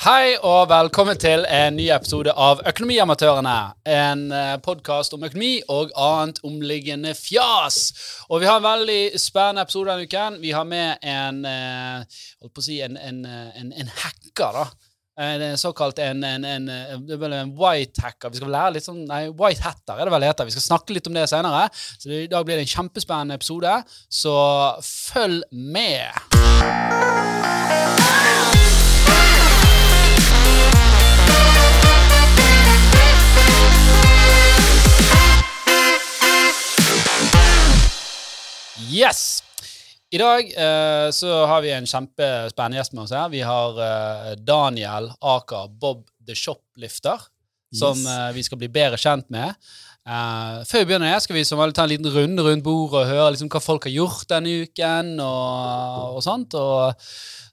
Hei og velkommen til en ny episode av Økonomiamatørene. En podkast om økonomi og annet omliggende fjas. Og vi har en veldig spennende episode denne uken. Vi har med en eh, holdt på å si en, en, en, en hacker, da. En såkalt en, en, white hacker. Vi skal lære litt sånn, nei, white hatter er det vel heter. Vi skal snakke litt om det senere. Så i dag blir det en kjempespennende episode, så følg med. Yes! I dag eh, så har vi en kjempespennende gjest med oss her. Vi har eh, Daniel Aker Bob the Shoplifter, som Yes. eh, vi skal bli bedre kjent med. Eh, før vi begynner, skal vi som vanlig ta en liten runde rundt bordet og høre liksom hva folk har gjort denne uken. og, og sånt. Og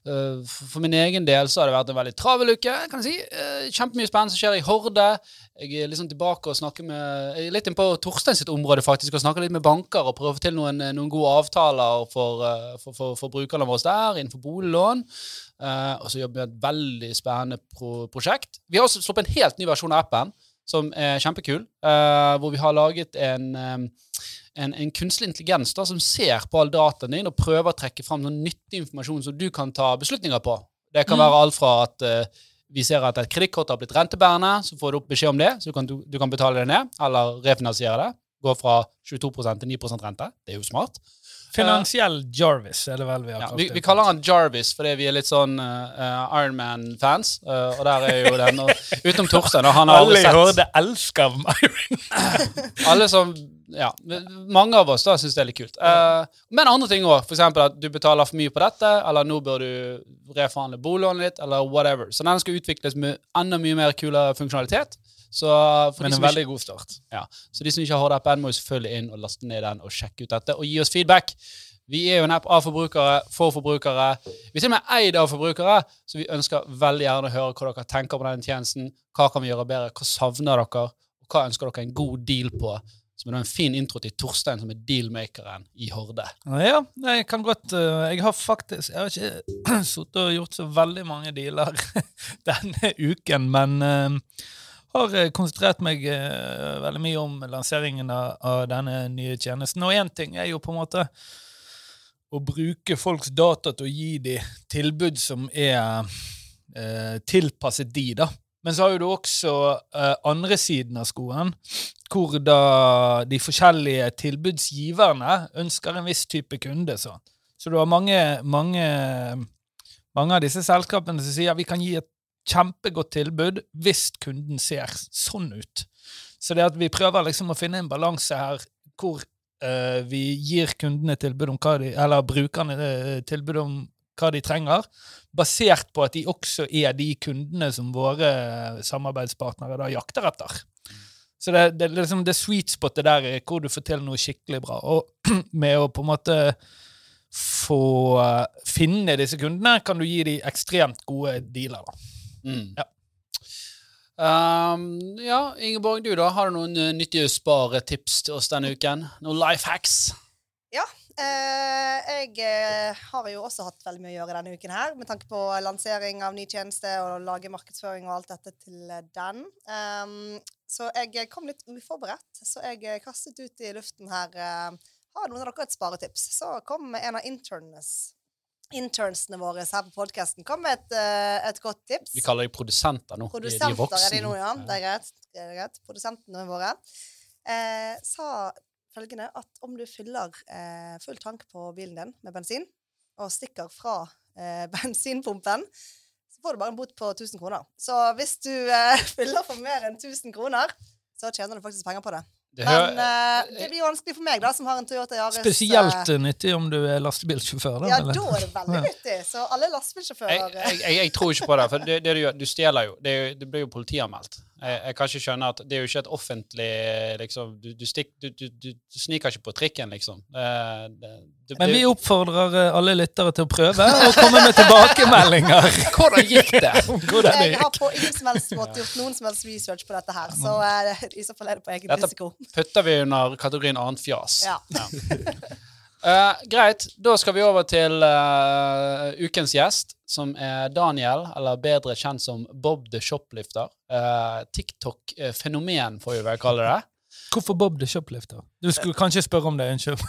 uh, For min egen del så har det vært en veldig travel uke. kan jeg si. Uh, kjempemye spennende som skjer i Horde. Jeg er liksom tilbake og snakker med jeg er litt inn på Torstein sitt område faktisk, og snakker litt med banker og prøver å få til noen, noen gode avtaler for, for, for, for brukerne våre der innenfor boliglån. Og så jobber vi med et veldig spennende pro prosjekt. Vi har også sluppet en helt ny versjon av appen, som er kjempekul. eh, hvor vi har laget en, eh, en, en kunstig intelligens da, som ser på all dataen din og prøver å trekke fram sånn nyttig informasjon som du kan ta beslutninger på. Det kan være alt fra at eh, vi ser at et kredittkort har blitt rentebærende, så får du opp beskjed om det, så du kan, du, du kan betale det ned, eller refinansiere det. Gå fra 22% til 9% rente. Det er jo smart. Finansiell Jarvis er det vel vi har Ja, kalt vi, det. vi kaller han Jarvis fordi vi er litt sånn uh, Ironman-fans. og der er jo den og, Utenom Torstein, og han har Alle sett Horde elsker. Alle som Ja. Mange av oss da syns det er litt kult. Uh, men andre ting òg. F.eks. at du betaler for mye på dette, eller nå bør du reforhandle bolånet ditt, eller whatever. Så den skal utvikles med enda mye mer kulere funksjonalitet. Så for Men en veldig ikke- god start. ja. Så de som ikke har Horde-appen, må jo selvfølgelig inn og laste ned den og sjekke ut dette og gi oss feedback. Vi er jo en app av forbrukere, for forbrukere. Vi er til og med eid av forbrukere, så vi ønsker veldig gjerne å høre hva dere tenker på denne tjenesten. Hva kan vi gjøre bedre? Hva savner dere? Og hva ønsker dere en god deal på? Som er en fin intro til Torstein, som er dealmakeren i Horde. Ja, jeg kan godt eh, Jeg har faktisk Jeg har ikke sittet og gjort så veldig mange dealer denne uken, men eh, har eh, konsentrert meg uh, veldig mye om lanseringen av, av denne nye tjenesten. Og én ting er jo på en måte å bruke folks data til å gi dem tilbud som er uh, tilpasset de, da. Men så har du også uh, andre siden av skoen, hvor da de forskjellige tilbudsgiverne ønsker en viss type kunde. Så, så du har mange, mange, mange av disse selskapene som sier vi kan gi et kjempegodt tilbud hvis kunden ser sånn ut. Så det at vi prøver liksom å finne en balanse her hvor uh, vi gir kundene tilbud om hva de, eller brukerne eh, tilbud om hva de trenger, basert på at de også er de kundene som våre samarbeidspartnere da jakter etter. Så det, det, liksom det sweet spotet der er hvor du får til noe skikkelig bra. Og med å på en måte få eh, finne disse kundene, kan du gi dem ekstremt gode dealer. da. Mm. Ja. Um, ja, Ingeborg, du da? Har du noen eh, nyttige sparetips til oss denne uken? Noen life hacks? Ja. Eh, jeg eh, har jo også hatt veldig mye å gjøre denne uken her, med tanke på lansering av ny tjeneste og lage markedsføring og alt dette til eh, den. Um, så jeg kom litt uforberedt, så jeg kastet ut i luften her Har noen av dere et sparetips? Så kom en av internes, internsene våre her på podkasten med et, eh, et godt tips. Vi kaller dem produsenter nå. De- de Produsenter voksne. er de nå, ja. Det er greit. Det er greit. Produsentene våre eh, sa følgende at om du fyller eh, full tank på bilen din med bensin, og stikker fra eh, bensinpumpen, så får du bare en bot på 1000 kroner. Så hvis du eh, fyller for mer enn 1000 kroner, så tjener du faktisk penger på det. Det Men eh, det blir vanskelig for meg, da, som har en Toyota Yaris. eh, Spesielt eh, nyttig om du er lastebilsjåfør. Da, Ja, eller? da er det veldig nyttig. Så alle lastebilsjåfører jeg, jeg, jeg tror ikke på det, for det, det du gjør, du stjeler jo. Det, det blir jo politianmeldt. Jeg, jeg kan ikke skjønne at det er jo ikke et offentlig liksom, du, du, stikk, du, du, du, du sniker ikke på trikken, liksom. Det, det, det, Men vi oppfordrer eh, alle lyttere til å prøve og komme med tilbakemeldinger. Hvordan gikk det? hvordan det Jeg har på ingen som helst måte gjort noen som helst research på dette her, så uh, i så fall er det på egen Dette- risiko. Putter vi under kategorien annet fjas. Ja. Ja. Eh, greit, da skal vi over til uh, ukens gjest, som er Daniel, eller bedre kjent som Bob the Shoplifter. Uh, TikTok-fenomen, får vi vel kalle det. Hvorfor Bob the Shoplifter? Du skulle kanskje spørre om det. Unnskyld.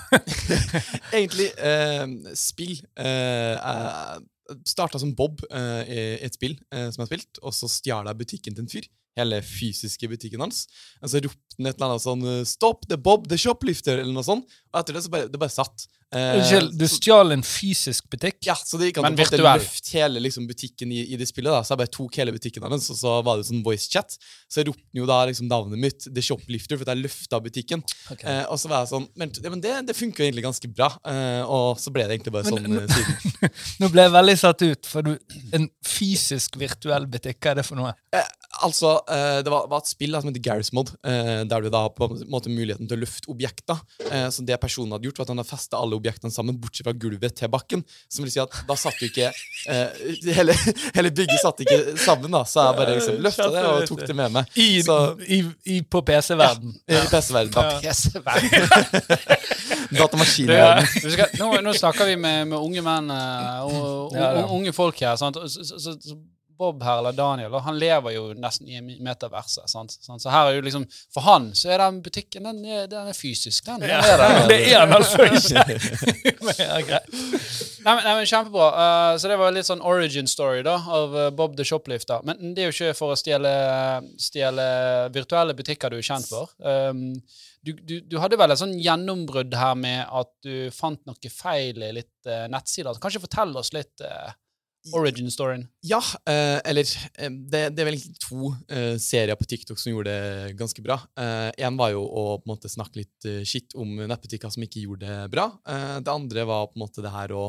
Egentlig eh, spill. Eh, starta som Bob eh, i et spill som jeg har spilt, og så stjal jeg butikken til en fyr. Hele fysiske butikken hans. Og så ropte han et eller annet sånn 'Stop the Bob the Shoplifter', eller noe sånt. Og etter det så bare, det bare satt. Eh, Unnskyld, du stjal en fysisk butikk? ja, så det gikk an Men å løfte hele liksom, butikken i, i det spillet. da, Så jeg bare tok hele butikken hans, og så var det sånn voice chat. Så jeg ropte jo da liksom navnet mitt, The Shoplifter, for at jeg løfta butikken. Okay. Eh, og så var jeg sånn Men, ja, men det, det jo egentlig ganske bra. Eh, og så ble det egentlig bare sånn eh, siden. Nå ble jeg veldig satt ut, for du, en fysisk virtuell butikk, hva er det for noe? Eh, altså, eh, det var, var et spill da, som heter Garry's Mod, eh, der du da har på en måte muligheten til å løfte objekter. Eh, så det personen hadde gjort, var at han hadde festa alle objektene sammen, bortsett fra gulvet til bakken. Som vil si at da satt jo ikke hele, hele bygget satt ikke sammen, da. Så jeg bare liksom løfta det og tok det med meg. I, Så, i, i, på PC-verden. I PC-verden. Ja. PC-verden. Datamaskinverden. Ja. nå, nå snakker vi med, med unge menn og, og, og, Ja, ja. unge folk her. Sant? Så, så, så Bob her, eller Daniel, og han lever jo nesten i metaverset. Sant? Så her er jo liksom, For han så er den butikken den er, den er fysisk. Den, den er der. det er den altså ikke. Nei, men, nei, men Kjempebra. Uh, så det var litt sånn origin story da, av eh, Bob the Shoplifter. Men det er jo ikke for å stjele, stjele virtuelle butikker du er kjent for. Um, du, du, du hadde vel et sånn gjennombrudd her med at du fant noe feil i litt uh, nettsider. Kanskje fortell oss litt eh, origin storyen. Ja, eh, eller eh, det, det er vel egentlig to eh, serier på TikTok som gjorde det ganske bra. Én var jo å på en måte snakke litt skitt om nettbutikker som ikke gjorde det bra. Det andre var på en måte det her å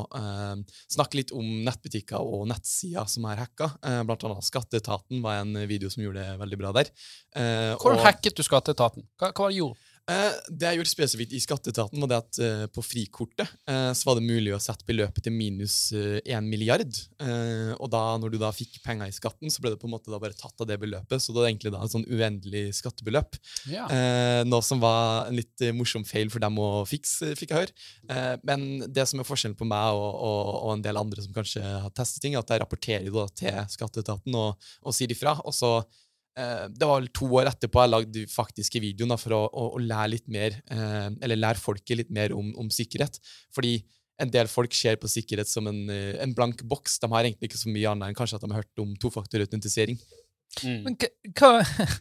snakke litt om nettbutikker og nettsider som er hacka. Blant annet Skatteetaten var en video som gjorde det veldig bra der. Hvordan og- hacket du Skatteetaten? Hva, hva du gjorde? Eh, det jeg gjorde spesifikt i Skatteetaten, var det at eh, på frikortet eh, så var det mulig å sette beløpet til minus 1 milliard. Eh, og da, når du da fikk penger i skatten, så ble det på en måte da bare tatt av det beløpet. Så det var egentlig da et sånn uendelig skattebeløp. Ja. Eh, noe som var en litt eh, morsom feil for dem å fikse, fikk jeg høre. Eh, men det som er forskjellen på meg og, og, og en del andre som kanskje har testet ting, er at jeg rapporterer da til Skatteetaten og, og sier ifra. Og så eh, det var vel to år etterpå jeg lagde faktiske videoen da, for å, å, å lære litt mer, eh, eller lære folket litt mer om, om sikkerhet. Fordi en del folk ser på sikkerhet som en, eh, en blank boks. De har egentlig ikke så mye annet enn kanskje at de har hørt om tofaktorautentisering. Mm. Men hva,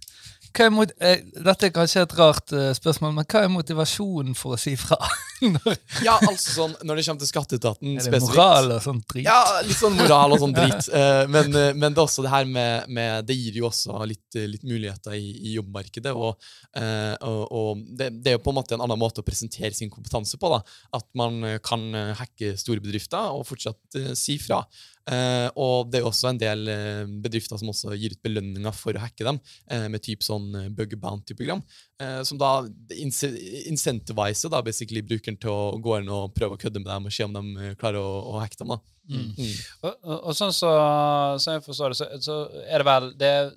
mot, eh, Dette er kanskje et rart eh, spørsmål, men hva er motivasjonen for å si fra? Når, Ja, altså sånn, Når det kommer til Skatteetaten er det spesifikt moral og sånn drit? Ja, litt sånn moral og sånn drit. Eh, men, eh, men det er også det her med, med Det gir jo også litt, eh, litt muligheter i, i jobbmarkedet. Og, eh, og, og det, det er jo på en måte en annen måte å presentere sin kompetanse på. da, At man eh, kan eh, hacke store bedrifter og fortsatt eh, si fra. Eh, og det er også en del eh, bedrifter som også gir ut belønninger for å hacke dem, eh, med typ sånn eh, bug bounty-program. Eh, som da incentiviser da basically brukeren til å gå inn og prøve å kødde med dem og se om de eh, klarer å, å hacke dem. da. Mm. Mm. Og, og, og sånn så, så jeg forstår det, så, så er det vel det er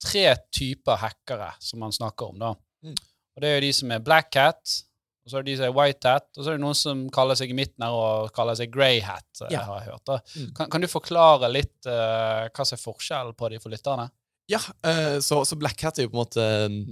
tre typer hackere som man snakker om. da. Mm. Og Det er jo de som er black hat, og så er det de som er white hat, og så er det noen som kaller seg i midten her og kaller seg grey hat. eh, Ja. har jeg hørt. Mm. Kan, kan du forklare litt uh, hva som er forskjellen på de for lytterne? Ja, uh, så, så Black Hat er jo på en måte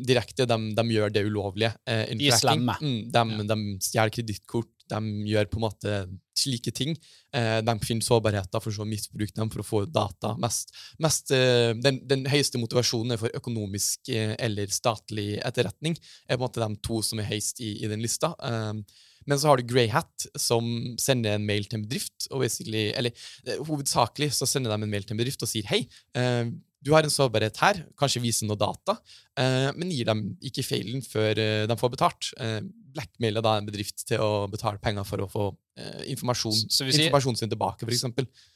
direkte. De, de gjør det ulovlige. Uh, De er slemme. Mm, de, de stjeler kredittkort. De gjør på en måte slike ting. Eh, de finner sårbarheter for så å misbruke dem for å få data. Mest, mest, eh, den, den høyeste motivasjonen er for økonomisk eh, eller statlig etterretning. er på en måte de to som er høyest i, i den lista. Men så har du Grey Hat, som sender en mail til en bedrift. og eller Hovedsakelig så sender de en mail til en bedrift og sier hei, du har en sårbarhet her, kanskje vise noe data, men gir dem ikke feilen før eh, de får betalt. Eh, blackmailer da en bedrift til å betale penger for å få eh, informasjon, Så vi sier- informasjonen sin tilbake, f.eks.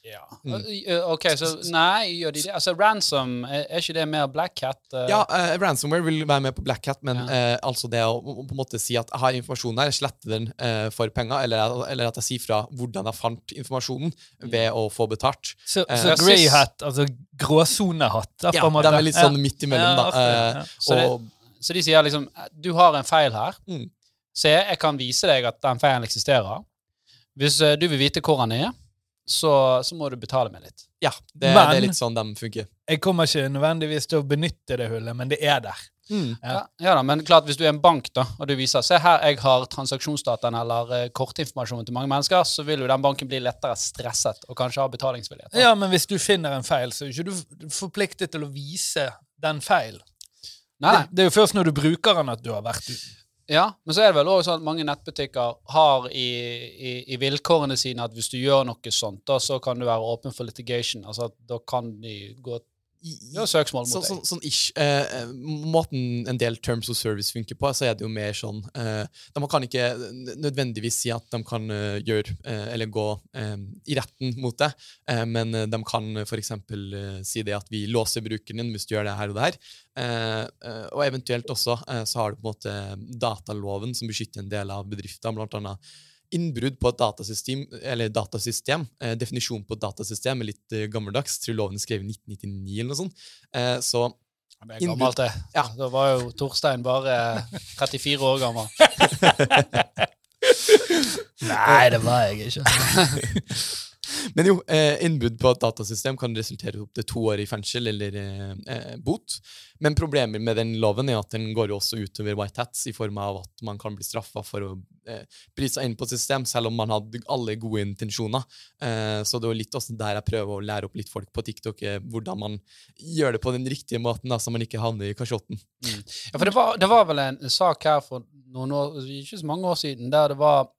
Ja. Mm. Eh, ok, så nei, gjør de det? Altså, Ransom, er, ikke det mer black hat? eh? Ja, eh, ransomware vil være med på Black Hat, men Ja. eh, altså det å, på en måte si at jeg har informasjonen her, jeg sletter den eh, for penger, eller, eller at jeg sier fra hvordan jeg fant informasjonen ved å få betalt. Så, Eh, så grey hat, altså gråsonehatt, Ja, på de er litt sånn Ja. midt imellom, Ja, da. Ofte, og. Så det- Så de sier liksom Du har en feil her. Mm. Se, jeg kan vise deg at den feilen eksisterer. Hvis eh, du vil vite hvor den er, så, så må du betale med litt. Ja, det, Men- det er litt sånn de funker. Jeg kommer ikke nødvendigvis til å benytte det hullet, men det er der. Mm. Ja. Ja. Ja, da, men klart hvis du er en bank da, og du viser Se her, jeg har transaksjonsdataen eller uh, kortinformasjonen til mange mennesker, så vil jo den banken bli lettere stresset og kanskje ha betalingsvillighet. da. Ja, men hvis du finner en feil, så er ikke du ikke forpliktet til å vise den feil. Nei, nei. Det, det er jo først når du bruker den at du har vært uten. Ja, men så er det vel også sånn at mange nettbutikker har i, i, i vilkårene sine at hvis du gjør noe sånt, da, så kan du være åpen for litigation. Altså at da kan de gå I- gjøre søksmål mot så, deg. sånn ish. Eh, eh, måten en del terms of service funker på, så er det jo mer sånn eh, De kan ikke nødvendigvis si at de kan uh, gjøre uh, eller gå eh, i retten mot det, uh, men de kan f.eks. Uh, si det at vi låser brukeren din hvis du gjør det her og der. Eh, eh, og eventuelt også så har du på en måte dataloven som beskytter en del av bedrifter, blant annet innbrudd på et datasystem, eller datasystem, eh, definisjonen på et datasystem er litt eh, gammeldags, tror loven er skrevet i 1999 eller noe sånt. Eh, så Det er gammelt, det. Ja. Da var jo Torstein bare 34 år gammel. Nei, det var jeg ikke. Men jo, eh, innbrudd på et datasystem kan resultere i opptil to år i fengsel eller eh, eh, bot. Men problemet med den loven er at den går jo også utover white hats, i form av at man kan bli straffa for å eh, seg inn på et system, selv om man hadde alle gode intensjoner. Eh, så det er litt også der jeg prøver å lære opp litt folk på TikTok, eh, hvordan man gjør det på den riktige måten, da, så man ikke havner i kasjotten. Ja, for det var, det var vel en sak her for noen år, ikke så mange år siden, der det var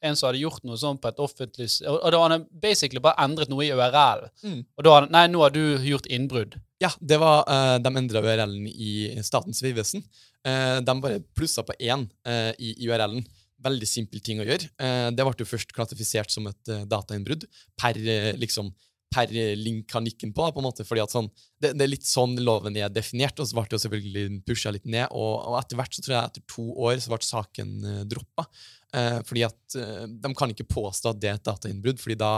en som hadde gjort noe sånn på et offentlig Og og da hadde han basically bare endret noe i URL. Mm. Og da hadde Nei, nå har du gjort innbrudd. Ja, det var, uh, de endra URL-en i Statens vegvesen. Uh, de bare plussa på én uh, i, URL-en. Veldig simpel ting å gjøre. Det ble jo først klassifisert som et datainnbrudd per, liksom, per link han gikk inn på. på en måte, fordi at sånn, det, det er litt sånn loven er definert, og så ble det jo selvfølgelig pusha litt ned. Og, og etter hvert, så tror jeg etter to år, så ble saken eh, droppa. Eh, fordi at eh, de kan ikke påstå at det er et datainnbrudd, fordi da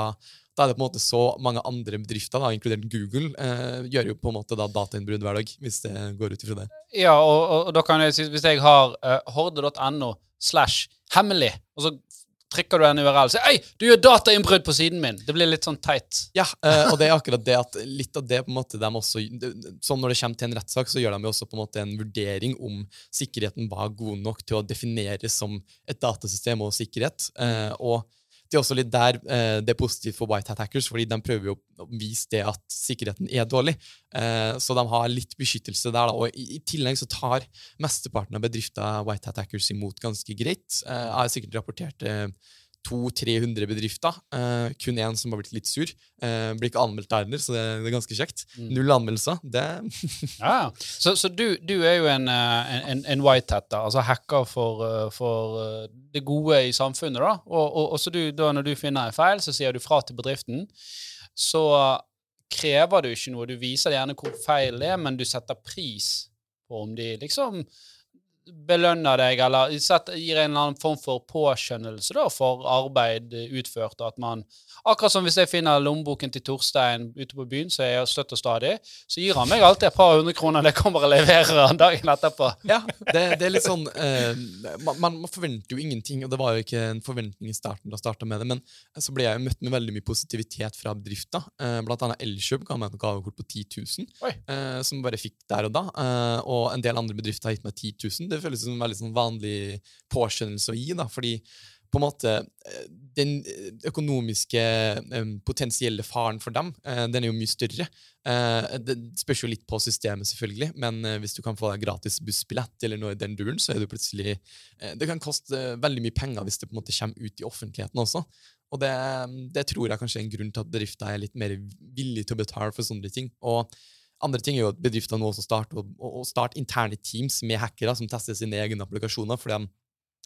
da er det på en måte så mange andre bedrifter, da, inkludert Google, eh, gjør jo på en måte da datainnbrudd hver dag, hvis det går ut ifra det. Ja, og, og, og da kan jeg si Hvis jeg har uh, horde.no slash hemmelig, og så trykker du en URL og sier Ei, du gjør datainnbrudd på siden min! Det blir litt sånn teit. Ja, eh, og det er akkurat det at litt av det på en måte de også, Sånn når det kommer til en rettssak, så gjør de jo også på en måte en vurdering om sikkerheten var god nok til å defineres som et datasystem og sikkerhet. Eh, og det er også litt der eh, det er positivt for white hat hackers, fordi de prøver jo å vise det at sikkerheten er dårlig. Eh, så de har litt beskyttelse der. Da. Og i, i tillegg så tar mesteparten av bedrifter white hat hackers imot ganske greit. Eh, jeg har sikkert rapportert eh, 200-300 bedrifter. Uh, kun én som har blitt litt sur. Uh, blir ikke anmeldt der heller, så det, det er ganske kjekt. Mm. Null anmeldelser. Det Ja, ja. Så, så du, du er jo en, eh, en, en white hat, da, altså hacker for, for det gode i samfunnet. da. Og, og, og så du, da når du finner en feil, så sier du fra til bedriften. Så krever du ikke noe. Du viser gjerne hvor feil det er, men du setter pris på om de liksom belønner deg, eller gir en eller annen form for påskjønnelse da, for arbeid utført. og at man, Akkurat som hvis jeg finner lommeboken til Torstein ute på byen, så er jeg støtt og stadig, så gir han meg alltid et par hundre kroner det kommer og leverer han dagen etterpå. Ja, det, det er litt sånn eh, man, man forventer jo ingenting, og det var jo ikke en forventning i starten da jeg starta med det, men så ble jeg jo møtt med veldig mye positivitet fra bedrifter. Eh, blant annet Elkjøp ga meg et gavekort på 10 000, eh, som jeg bare fikk der og da. Eh, og en del andre bedrifter har gitt meg 10 000. Det føles som en veldig sånn vanlig påskjønnelse å gi, da, fordi på en måte eh, den økonomiske eh, potensielle faren for dem, eh, den er jo mye større. Eh, det spørs jo litt på systemet, selvfølgelig, men hvis du kan få deg gratis bussbillett eller noe i den duren, så er jo plutselig Det kan koste veldig mye penger hvis det på en måte kommer ut i offentligheten også. Og det, det tror jeg kanskje er en grunn til at bedrifter er litt mer villige til å betale for sånne ting. Og andre ting er jo at bedrifter nå også starter å starte interne teams med hackere som tester sine egne applikasjoner, for de,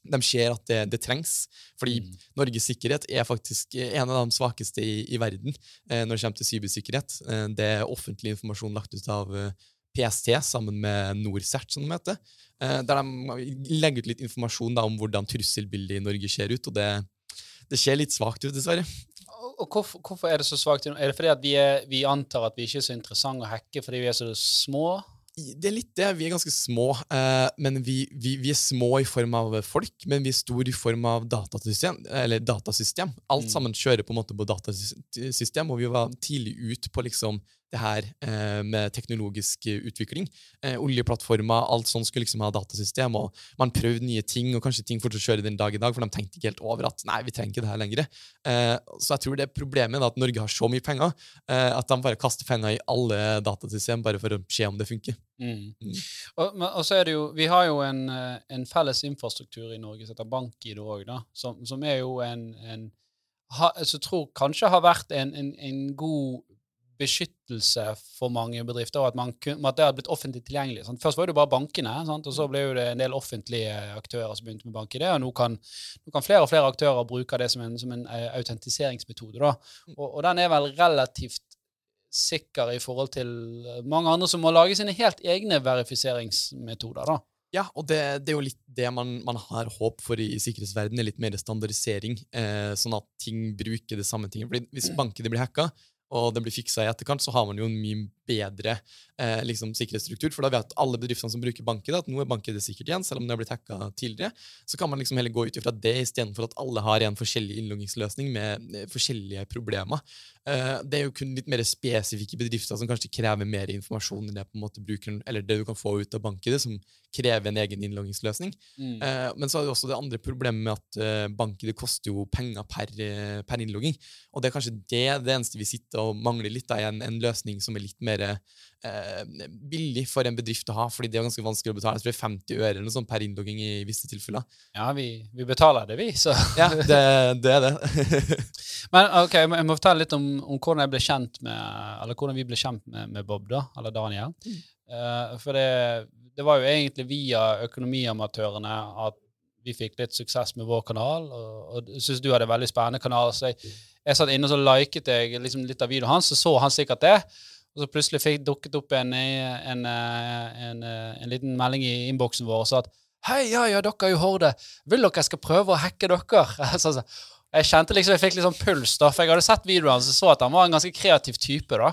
de ser at det, det trengs. Fordi Mm. Norges sikkerhet er faktisk en av de svakeste i, i verden eh, når det kommer til cybersikkerhet. Eh, det er offentlig informasjon lagt ut av eh, PST sammen med NorCERT, som de heter. Eh, der de legger ut litt informasjon da, om hvordan trusselbildet i Norge ser ut. og det, det ser litt svakt ut, dessverre. Og, og hvorfor, hvorfor er det så svakt? Er det fordi at vi, er, vi antar at vi ikke er så interessante å hacke fordi vi er så små? Det er litt det. Vi er ganske små. Eh, men vi, vi, vi, er små i form av folk, men vi er store i form av datasystem. Eller datasystem. Alt mm. sammen kjører på en måte på datasystem, og vi var tidlig ut på liksom det her eh, med teknologisk utvikling. Eh, oljeplattformer, alt sånt skulle liksom ha datasystem, og man prøvde nye ting, og kanskje ting fortsatt kjører den dag i dag, for de tenkte ikke helt over at nei, vi trenger ikke det her lenger. Eh, så jeg tror det er problemet er at Norge har så mye penger eh, at de bare kaster penger i alle datasystem bare for å se om det funker. Mm. Mm. Og, og, så er det jo, Vi har jo en, eh, en felles infrastruktur i Norge som heter BankID òg, som, som er jo en, en ha, jeg tror kanskje har vært en, en, en god beskyttelse for mange bedrifter, og at, man, at det hadde blitt offentlig tilgjengelig. Sant? Først var det jo bare bankene, sant? og så ble det en del offentlige aktører som begynte med bank i det. Og nå kan, nå kan, flere og flere aktører bruke det som en, som en uh, autentiseringsmetode. Da. Og, og, den er vel relativt sikker i forhold til mange andre som må lage sine helt egne verifiseringsmetoder. da. Ja, og det, det, er jo litt det man, man har håp for i, i sikkerhetsverdenen, litt mer standardisering, eh, sånn at ting bruker det samme tinget. Fordi Hvis bankene blir hacka, og det blir fiksa i etterkant, så har man jo en mye bedre eh, liksom, sikkerhetsstruktur. For da vet alle bedriftene som bruker banker, at nå er banker det sikkert igjen, selv om det har blitt hacka tidligere. Så kan man liksom heller gå ut ifra det istedenfor at alle har en forskjellig innloggingsløsning med forskjellige problemer. Eh, det er jo kun litt mer spesifikke bedrifter som kanskje krever mer informasjon enn det på en måte brukeren, eller det du kan få ut av banker, som krever en egen innloggingsløsning. Mm. Eh, men så er det også det andre problemet med at eh, banker det koster jo penger per, eh, per innlogging. Og det er kanskje det, det eneste vi sitter og mangler litt, er en, en løsning som er litt mer eh, billig for en bedrift å ha, fordi det er ganske vanskelig å betale. Jeg tror det er 50 øre eller noe sånt per innlogging i visse tilfeller. Ja, vi, vi betaler det, vi, så Ja, det, det er det. Men ok, jeg må fortelle litt om, om, hvordan jeg ble kjent med, eller hvordan vi ble kjent med, med Bob, da, eller Daniel. Mm. Uh, for det, det, var jo egentlig via Økonomiamatørene at vi fikk litt suksess med vår kanal. Og, og syns du hadde en veldig spennende kanal. så jeg, jeg satt inne og så liket jeg liksom litt av videoen hans, så så han sikkert det. Og så plutselig fikk dukket opp en, en, en, en liten melding i innboksen vår og sa at Hei, ja, ja, dere er jo Horde. Vil dere jeg skal prøve å hacke dere? Jeg kjente liksom, jeg fikk litt sånn puls, da, for jeg hadde sett videoen og så at han var en ganske kreativ type. da.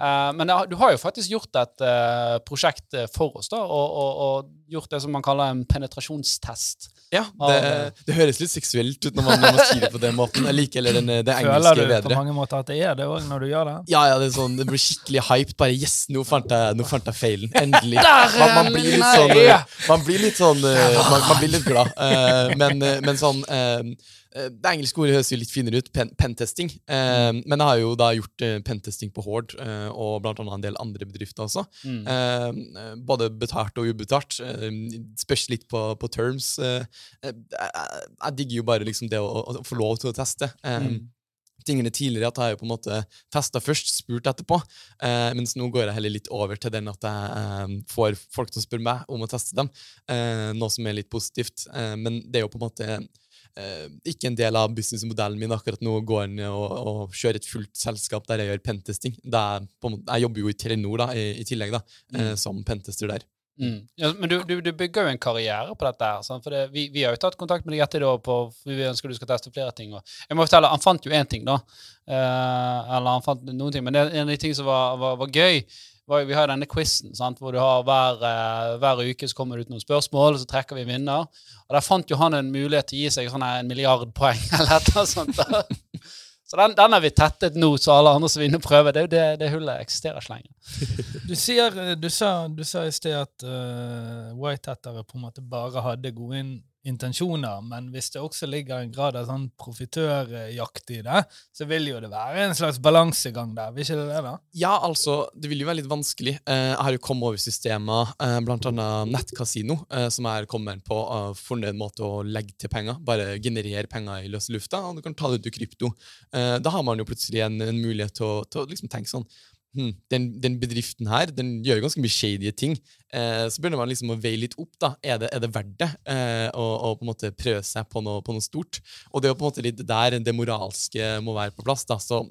Uh, men du har jo faktisk gjort et uh, prosjekt for oss, da, og, og, og, gjort det som man kaller en penetrasjonstest. Ja, det, det, høres litt seksuelt ut når man, når man sier det på den måten. Jeg liker eller den, det engelske bedre. Føler du på mange måter at det er det òg, når du gjør det? Ja, ja, det, er sånn, det blir skikkelig hyped. Bare yes, nå fant jeg, nå fant jeg feilen. Endelig. Man, man, blir litt sånn Man blir litt sånn Man, man blir litt glad. Men, men, sånn Eh, det engelske ordet høres jo litt finere ut, pen pentesting. Eh, mm. men jeg har jo da gjort eh, pentesting på Hord eh, og blant annet en del andre bedrifter også. Mm. Eh, både betalt og ubetalt. Eh, spørs litt på, på terms. Jeg, jeg, digger jo bare liksom det å, å, få lov til å teste. Mm. Tingene tidligere at jeg jo på en måte testa først, spurt etterpå. mens nå går jeg heller litt over til den at jeg får folk til å spørre meg om å teste dem. noe som er litt positivt. men det er jo på en måte eh, ikke en del av businessmodellen min akkurat nå å gå inn og, og kjøre et fullt selskap der jeg gjør pentesting. Er, jeg jobber jo i Telenor da, i, i tillegg, da, eh, mm. som pentester der. Mm. Ja, men du, du, du, bygger jo en karriere på dette. her, for det, vi, vi, har jo tatt kontakt med deg etter da, på, vi ønsker du skal teste flere ting. Og jeg må fortelle, Han fant jo én ting, da. Eh, eller han fant noen ting, men det, en av de tingene som var, var, var gøy, vi har denne quizen hvor du har hver, uh, hver, uke så kommer det ut noen spørsmål, og så trekker vi vinner. Og Der fant jo han en mulighet til å gi seg sånn en milliard poeng. eller noe sånt. Så den, den har vi tettet nå, så alle andre som vinner prøver. Det, det, det hullet eksisterer ikke lenger. Du, sier, du, sa, du sa i sted at uh, whitehattere på en måte bare hadde gode inn intensjoner, men hvis det også ligger en grad av sånn profitørjakt i det, så vil jo det være en slags balansegang der, vil ikke det det? da? Ja, altså, det vil jo være litt vanskelig. Eh, jeg har jo kommet over systemer, eh, blant annet nettkasino, eh, som jeg kommet på en måte å legge til penger. Bare generere penger i løse lufta, og du kan ta det ut i krypto. Da har man jo plutselig en, en mulighet til å, til å liksom tenke sånn hm, den, den, bedriften her den gjør ganske mye shady ting. Eh, så begynner man liksom å veie litt opp. da, Er det, er det verdt det eh, å, å, på en måte prøve seg på noe, på noe, stort? Og det er jo på en måte litt der det moralske må være på plass. da, Så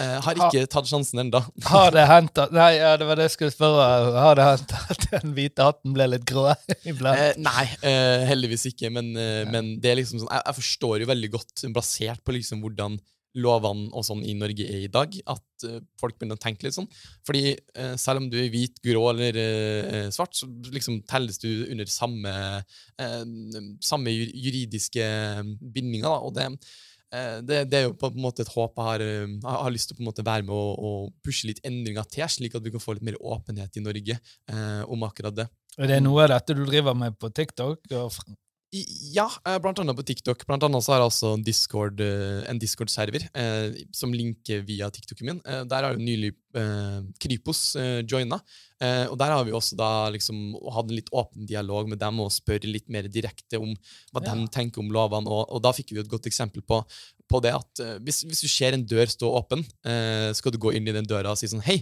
eh, har ikke tatt sjansen ennå. Har det hendt at Nei, ja, det var det jeg skulle spørre. Har det hendt at den hvite hatten ble litt grå iblant? Eh, nei, eh, heldigvis ikke. Men, eh, men, det er liksom sånn, jeg, jeg, forstår jo veldig godt, basert på liksom hvordan lovene og sånn i Norge er i dag, at uh, folk begynner å tenke litt sånn. Fordi uh, selv om du er hvit, grå eller uh, svart, så liksom telles du under samme, samme juridiske bindinger. Da, og det, det, det er jo på en måte et håp jeg har, jeg har lyst til å på en måte være med og, og pushe litt endringer til, slik at vi kan få litt mer åpenhet i Norge om akkurat det. Er det noe av dette du driver med på TikTok? Og ja, eh, blant annet på TikTok. Blant annet så har jeg også Discord, en Discord-server eh, som linker via TikToken min. Eh, der har jo nylig eh, Kripos eh, joina. Eh, og der har vi også da liksom hatt en litt åpen dialog med dem og spørre litt mer direkte om hva Ja. de tenker om lovene. Og, og da fikk vi jo et godt eksempel på, på det at eh, hvis, hvis du ser en dør stå åpen, skal du gå inn i den døra og si sånn Hei,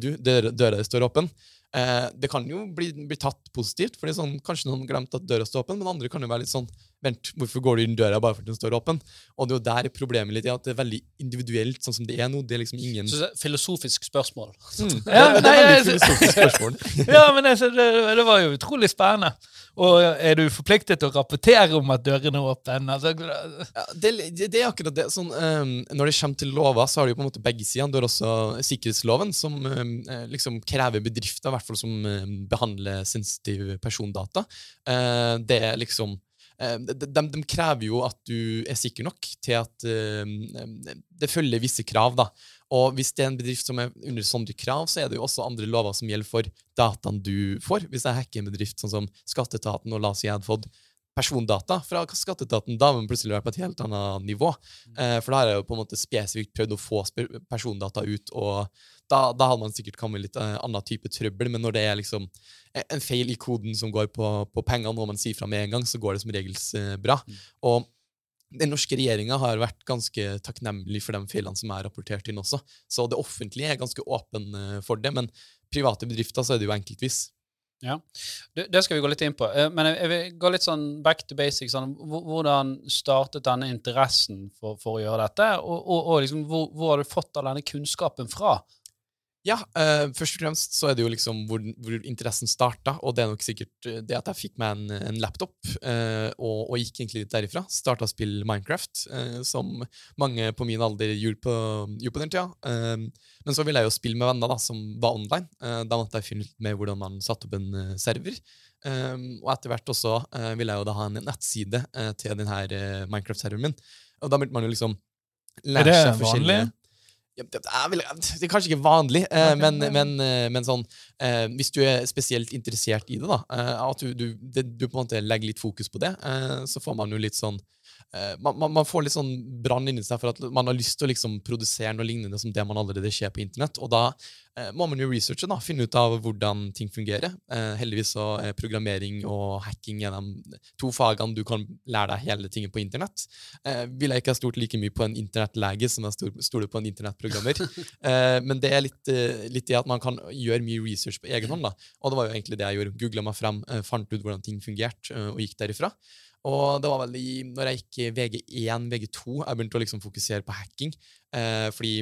du, døra, døra står åpen. Eh, det kan jo bli, bli tatt positivt, fordi sånn, kanskje noen glemte at døra sto åpen, men andre kan jo være litt sånn Vent, hvorfor går du inn døra bare fordi den står åpen? Og det er jo der problemet litt er at det er veldig individuelt, sånn som det er nå. Det er liksom ingen Så det er et filosofisk spørsmål. Mm, det, Ja, er- det er veldig filosofisk spørsmål. Ja, men altså, det, det var jo utrolig spennende. Og er du forpliktet til å rapportere om at dørene er åpne? Altså, Ja, det, det, det er akkurat det. Sånn, um, når det kommer til lover, så har du på en måte begge sider. Du har også sikkerhetsloven, som eh, liksom krever bedrifter, i hvert fall som um, behandler sensitive persondata. Uh, det er liksom de, de, de krever jo at du er sikker nok til at uh, det følger visse krav. da. Og hvis det er en bedrift som er under sånne krav, så er det jo også andre lover som gjelder for dataen du får. Hvis jeg hacker en bedrift sånn som Skatteetaten, og la oss si jeg hadde fått persondata fra Skatteetaten, da må man plutselig være på et helt annet nivå. Uh, for da har jeg jo på en måte spesifikt prøvd å få persondata ut, og da, da hadde man sikkert kommet i litt uh, annen type trøbbel. Men når det er liksom en feil i koden som går på, på pengene, og man sier fra med en gang, så går det som regel uh, bra. Og den norske regjeringa har vært ganske takknemlig for de feilene som er rapportert inn også. Så det offentlige er ganske åpen uh, for det, men private bedrifter så er det jo enkeltvis. Ja, det, det skal vi gå litt inn på. Men jeg vil gå litt sånn back to basics. Sånn, hvordan startet denne interessen for, for å gjøre dette? Og, og, og liksom, hvor, hvor har du fått all denne kunnskapen fra? Ja, uh, først og fremst så er det jo liksom hvor, hvor interessen starta, og det er nok sikkert eh, det at jeg fikk meg en, en laptop, uh, og, og gikk egentlig litt derifra. Starta å spille Minecraft, uh, som mange på min alder gjorde på, gjorde på den tida. Men så ville jeg jo spille med venner da, som var online. Da måtte jeg finne ut med hvordan man satte opp en server. Og etter hvert også ville jeg jo da ha en nettside til denne Minecraft-serveren min. Og da begynte man jo liksom lære seg forskjellige- vanlig? Det, er vel, det er kanskje ikke vanlig, eh, men, men, eh, men sånn eh, Hvis du er spesielt interessert i det, da, eh, at du, du, det, du på en måte legger litt fokus på det, eh, så får man jo litt sånn eh, man, man, man får litt sånn brann inni seg for at man har lyst til å liksom produsere noe lignende som det man allerede ser på internett. Og da eh, må man jo researche, da, finne ut av hvordan ting fungerer. Eh, heldigvis så er programmering og hacking av de to fagene du kan lære deg hele tingen på internett. Eh, ville jeg ikke ha stolt like mye på en internettlege som jeg stoler på en internettprogrammer. eh, men det er litt, eh, litt det at man kan gjøre mye research på egen hånd. da. Og det var jo egentlig det jeg gjorde. Googla meg frem, eh, fant ut hvordan ting fungerte, eh, og gikk derifra. Og det var vel i, når jeg gikk VG1, VG2, jeg begynte å liksom fokusere på hacking. Eh, fordi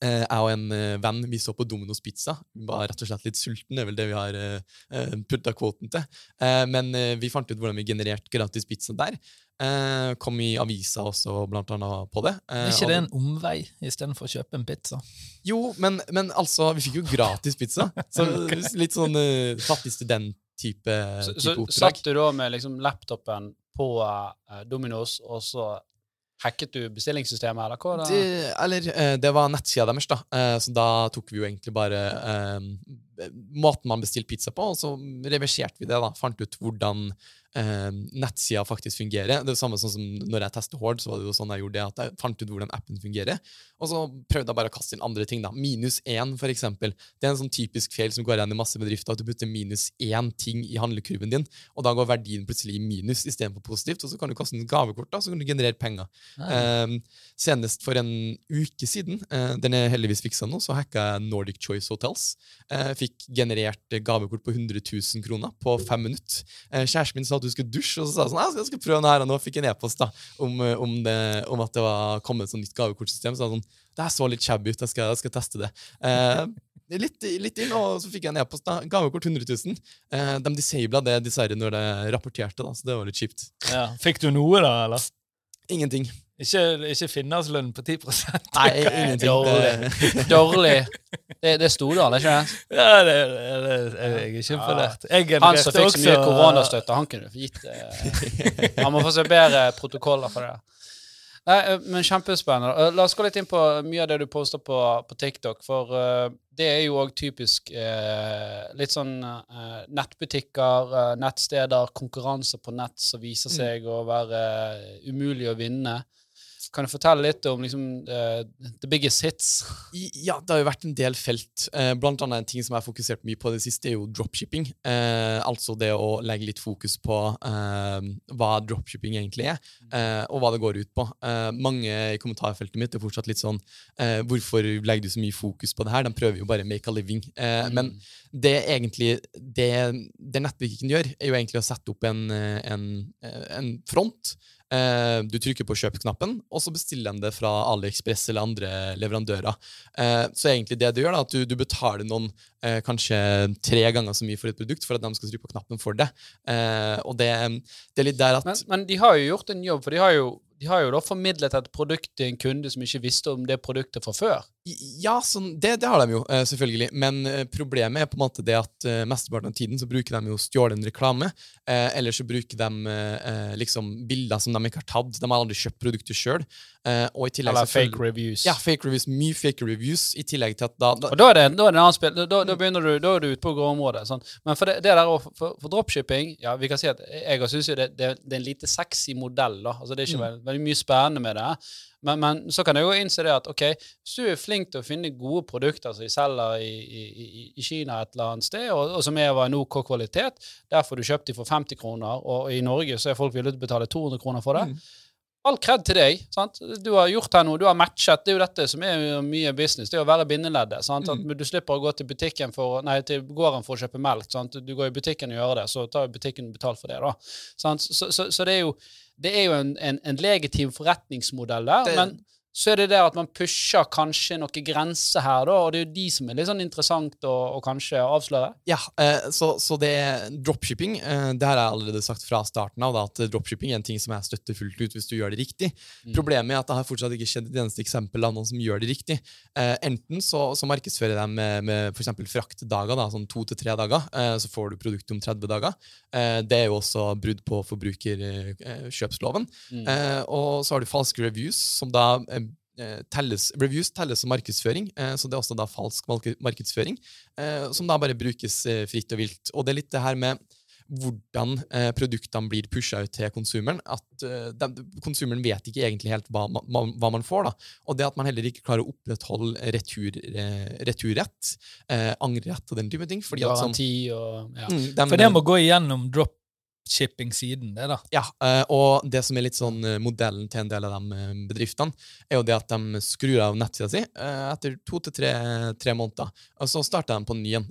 eh, jeg og en eh, venn vi så på Domino's Pizza. Vi var rett og slett litt sulten, det er vel det vi har eh, putta kvoten til. Eh, men eh, vi fant ut hvordan vi genererte gratis pizza der. Eh, kom i avisa også, blant annet, på det. Eh, Er ikke det en omvei istedenfor å kjøpe en pizza? jo, men, men altså, vi fikk jo gratis pizza. Så litt sånn fattig fattig student-type Så, type så oppdrag. satt du da med liksom laptopen på uh, Dominos, og så hacket du bestillingssystemet, eller hva? Det, eller, eh, det var nettsida deres, da. Eh, Så da tok vi jo egentlig bare eh, måten man bestilte pizza på, og så reverserte vi det. da, Fant ut hvordan eh, nettsida faktisk fungerer. Det er det samme sånn som når jeg tester Hord, så var det jo sånn jeg gjorde det, at jeg fant ut hvordan appen fungerer. Og så prøvde jeg bare å kaste inn andre ting. da. Minus én, for eksempel. Det er en sånn typisk feil som går igjen i masse bedrifter, at du putter minus én ting i handlekurven din, og da går verdien plutselig i minus istedenfor positivt, og så kan du kaste inn gavekort, da, så kan du generere penger. Eh, senest for en uke siden, eh, den er heldigvis fiksa nå, så hacka jeg Nordic Choice Hotels. Eh, fikk generert gavekort på 100 000 kroner på fem minutter. Eh, kjæresten min sa at du skulle dusje, og så sa jeg sånn, «Ja, jeg skal prøve den her, og nå fikk jeg en e-post da, om, eh, om, det, om at det var kommet et sånt nytt gavekortsystem. Så jeg sånn, det her så litt shabby ut, jeg skal, jeg skal teste det. Eh, litt, litt inn, og så fikk jeg en e-post. da, Gavekort 100 000. Eh, de disabla det dessverre når det rapporterte, da, så det var litt kjipt. Ja. Fikk du noe, da, eller? Ingenting. Ikke, ikke finnerslønn på 10 Nei, ingenting. Dårlig. Dårlig. Det, det er Stordal, ikke sant? Ja, det, det, det, jeg er ikke imponert. Ja. Han som fikk så mye koronastøtte, han kunne gitt det. Han må få seg bedre protokoller for det. Nei, eh, men Kjempespennende. Eh, La oss gå litt inn på mye av det du poster på, på TikTok. For uh, det er jo òg typisk uh, litt sånn uh, nettbutikker, eh, nettsteder, konkurranser på nett som viser seg å være eh, umulig å vinne. Kan du fortelle litt om liksom, uh, the biggest hits? I- Ja, det har jo vært en del felt. Uh, blant annet en ting som jeg har fokusert mye på det siste, er jo dropshipping. Uh, altså det å legge litt fokus på hva dropshipping egentlig er, og hva det går ut på. Mange i kommentarfeltet mitt er fortsatt litt sånn Hvorfor legger du så mye fokus på det her? De prøver jo bare make a living. Mm. Men det egentlig det, det nettbutikken gjør, er jo egentlig å sette opp en, en, en front. Eh, du trykker på kjøp-knappen, og så bestiller de det fra AliExpress eller andre leverandører. Eh, så egentlig det du gjør, da, at du, betaler noen eh, kanskje tre ganger så mye for et produkt for at de skal trykke på knappen for det. Og det, det er litt der at Men, men de har jo gjort en jobb, for de har jo, de har jo da formidlet et produkt til en kunde som ikke visste om det produktet fra før. Ja, sånn, det, det har de jo, eh, selvfølgelig. Men eh, problemet er på en måte det at uh, mesteparten av tiden så bruker de jo stjålen reklame. Eh, eller så bruker de eh, liksom bilder som de ikke har tatt. De har aldri kjøpt produktet sjøl. Eh, og i tillegg Eller fake reviews. Ja, fake reviews. Mye fake reviews. I tillegg til at da, da Og da er det, da er det en annen spill. Da, da, begynner du, da er du ute på gråområdet. Sånn. Men for det, det der for, for dropshipping ja, vi kan si at Jeg syns det, det, det er en lite sexy modell. da. Altså Det er ikke veld, veldig mye spennende med det. Men, men så kan jeg jo innse det at ok, hvis du er flink til å finne gode produkter som de selger i, i, i- Kina et eller annet sted, og, og som er av en OK kvalitet, der får du kjøpt de for 50 kroner, og i Norge så er folk villige til å betale 200 kroner for det. All kred til deg. sant? Du har gjort her noe, du har matchet. Det er jo dette som er mye business. Det er å være bindeleddet. sant? At Du slipper å gå til butikken for, nei, til gården for å kjøpe melk. sant? Du går i butikken og gjør det, så tar butikken betalt for det. da. Sant? Så, så, så det er jo, det er jo en, en, en legitim forretningsmodell der. Det- men så er det det at man pusher kanskje noen grenser her, da, og det er jo de som er litt sånn interessant å, å kanskje avsløre. Ja, eh, så, så det dropshipping. Eh, det har jeg allerede sagt fra starten av, da, at dropshipping er en ting som jeg støtter fullt ut hvis du gjør det riktig. Problemet er at det har fortsatt ikke skjedd et eneste eksempel av noen som gjør det riktig. Eh, enten så, så markedsfører de med, med f.eks. fraktdager, da, sånn to til tre dager, eh, så får du produktet om 30 dager. Eh, det er jo også brudd på forbrukerkjøpsloven. Eh, og så har du falske reviews, som da telles, reviews telles som markedsføring, eh, så det er også da falsk markedsføring, eh, som da bare brukes eh, fritt og vilt. Og det er litt det her med hvordan eh, produktene blir pusha ut til konsumeren. At eh, de, Konsumeren vet ikke egentlig helt hva man, man- hva man får. da. Og det at man heller ikke klarer å opprettholde retur, eh, returrett, eh, angrerett og den type ting. fordi at sånn, og ja. mm, dem- For det må gå igjennom dropshipping-siden, det, da. Ja, eh, og det som er litt sånn eh, modellen til en del av de eh, bedriftene, er jo det at de skrur av nettsida si etter to til tre, tre måneder, og så starter de på ny igjen.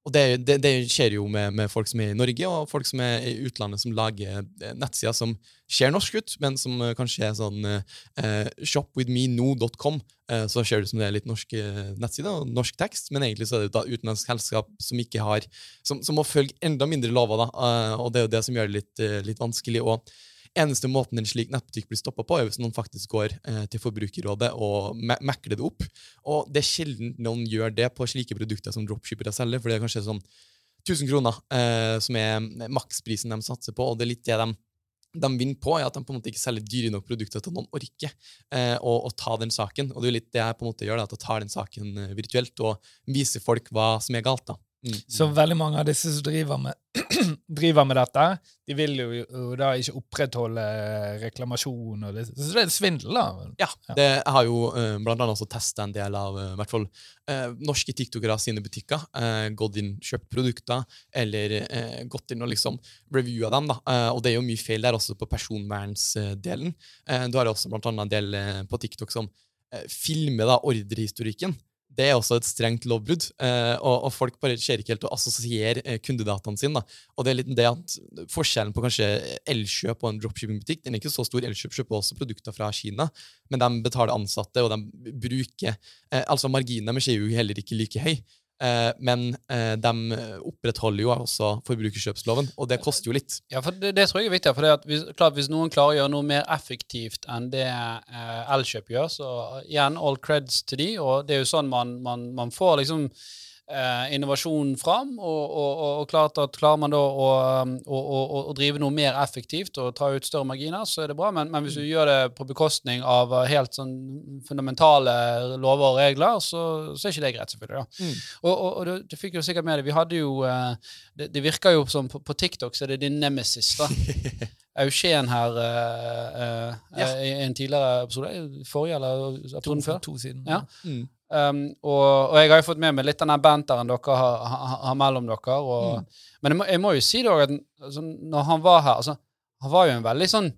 Eh, Og det, det, det skjer jo med, med folk som er i Norge, og folk som er i utlandet, som lager eh, nettsider som ser norsk ut, men som eh, kanskje er sånn eh, shopwithmeno.com. Eh, så ser det ut som det er litt norsk eh, nettside og norsk tekst, men egentlig så er det da utenlandsk selskap som ikke har som, som må følge enda mindre lover, da. Eh, og det er jo det som gjør det litt, eh, litt vanskelig. og Eneste måten en slik nettbutikk blir stoppa på, er hvis noen faktisk går eh, til Forbrukerrådet og me mekler det opp. Og det er sjelden noen gjør det på slike produkter som dropshippere selger, for det er kanskje sånn 1000 kroner eh, som er maksprisen de satser på, og det er litt det de de vinner på, er at de på en måte ikke selger dyre nok produkter til noen orker eh, å, å ta den saken. Og det er litt det jeg på en måte gjør, da, at jeg tar den saken eh, virtuelt og viser folk hva som er galt. da. Mm. Så veldig mange av disse som driver med, driver med dette, de vil jo, jo da ikke opprettholde reklamasjon. Og det, så det er svindel, da. Ja, det, jeg har jo uh, blant annet også testa en del av uh, hvert fall uh, norske tiktokere sine butikker. Uh, gått inn, kjøpt produkter, eller uh, gått inn og liksom reviewa dem. da. Eh, og det er jo mye feil der også på personvernsdelen. Uh, du har også blant annet en del eh, på TikTok som eh, filmer da ordrehistorikken. Det er også et strengt lovbrudd, eh, og, og folk bare ser ikke helt å assosiere eh, kundedataene sine. Da. Og det er litt det at Forskjellen på kanskje Elkjøp og en dropshipping-butikk den er ikke så stor. Elkjøp kjøper også produkter fra Kina, men de betaler ansatte, og de bruker eh, altså Marginene deres er jo heller ikke like høy. Eh, men eh, de opprettholder jo også forbrukerkjøpsloven, og det koster jo litt. Ja, for det, det tror jeg er viktig. For det at hvis, klart, hvis noen klarer å gjøre noe mer effektivt enn det eh, Elkjøp gjør, så igjen all creds til de, og det er jo sånn man, man, man får liksom eh, innovasjon fram. Og, og, og, klart at klarer man da å, um, å, å, drive noe mer effektivt og ta ut større marginer, så er det bra. Men, men hvis du gjør det på bekostning av uh, helt sånn fundamentale lover og regler, så, så er ikke det greit, selvfølgelig. ja. Mm. Og, og, du fikk jo sikkert med det. Vi hadde jo eh, Det, det virker jo som på, på TikTok så er det din nemesis, da. Eugen her uh, uh, Ja. i en tidligere episode, forrige eller episoden før. To siden. Ja. Mm. Um, og, og jeg har jo fått med meg litt av den banteren dere har, har, har mellom dere. Og, Men jeg må, jeg må jo si det òg, at altså, når han var her altså, Han var jo en veldig sånn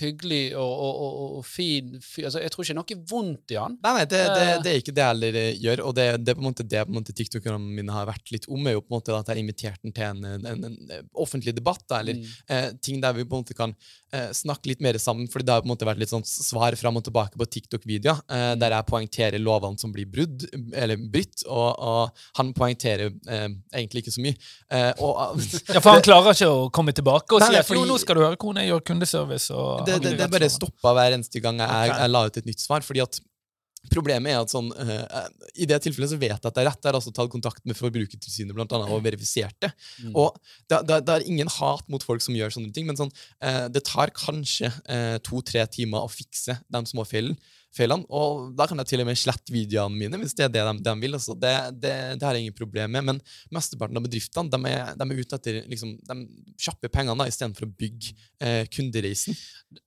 hyggelig og, og, og, og fin fyr. Altså, jeg tror ikke noe vondt i han. Nei, nei, det, det, Eh. det er ikke det jeg heller gjør. Og det, det er på en måte det på en måte TikTokerne mine har vært litt om, er jo på en måte at jeg har invitert den til en, en, en, en offentlig debatt, da, eller Mm. eh, ting der vi på en måte kan eh, snakke litt mer sammen. fordi det har på en måte vært litt sånn svar fram og tilbake på TikTok-videoer, eh, der jeg poengterer lovene som blir brudd, eller brytt, og, og han poengterer eh, egentlig ikke så mye. Eh, og, Ja, For han klarer ikke å komme tilbake og si at nå skal du høre hvordan jeg gjør kundeservice. Og det, det, det bare stoppa hver eneste gang jeg, okay. jeg la ut et nytt svar. fordi at Problemet er at sånn, uh, I det tilfellet så vet jeg at det er rett. Jeg har altså tatt kontakt med Forbrukertilsynet blant annet, og verifisert det. Mm. Og det, det, det er ingen hat mot folk som gjør sånne ting, men sånn, uh, det tar kanskje uh, to-tre timer å fikse de små feilene. Feilene, Og da kan jeg til og med slette videoene mine hvis det er det de, de vil. Altså. Det, det, det har jeg ingen problem med. Men mesteparten av bedriftene de er, de er ute etter liksom, de kjappe pengene da, istedenfor å bygge eh, kundereisen.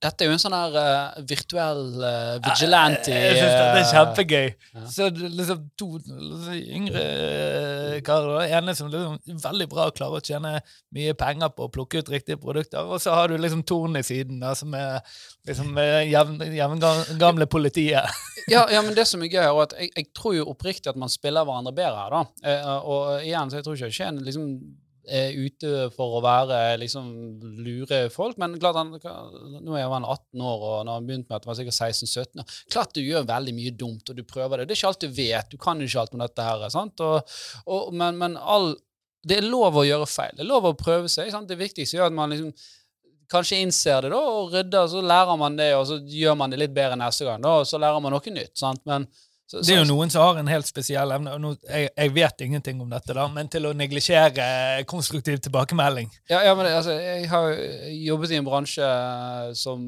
Dette er jo en sånn her uh, virtuell uh, vigilante Jeg synes det, det er eh, kjempegøy. ja. Så liksom to liksom, yngre eh, karer. ene som liksom veldig bra klarer å tjene mye penger på å plukke ut riktige produkter. Og så har du liksom Torn i siden, da, som er liksom eh, jevn- jevngamle politiet. ja, ja, men det som er gøy, er at jeg, jeg tror jo oppriktig at man spiller hverandre bedre her, da. Eh, og igjen, så jeg tror ikke Skien liksom er ute for å være liksom lure folk, men klart han, nå er han 18 år, og når han begynte med at han var sikkert 16-17 år, Klart du gjør veldig mye dumt, og du prøver det. Det er ikke alt du vet. Du kan jo ikke alt om dette her. sant? Og, og, men men all, det er lov å gjøre feil. Det er lov å prøve seg. sant? Det viktigste er at man liksom kanskje innser det da, og rydder, så lærer man det, og så gjør man det litt bedre neste gang, da, og så lærer man noe nytt. sant? Men, så, Det er jo noen som har en helt spesiell evne. og nå, jeg, jeg vet ingenting om dette, da, men til å neglisjere konstruktiv tilbakemelding. Ja, ja, men altså, jeg har jobbet i en bransje som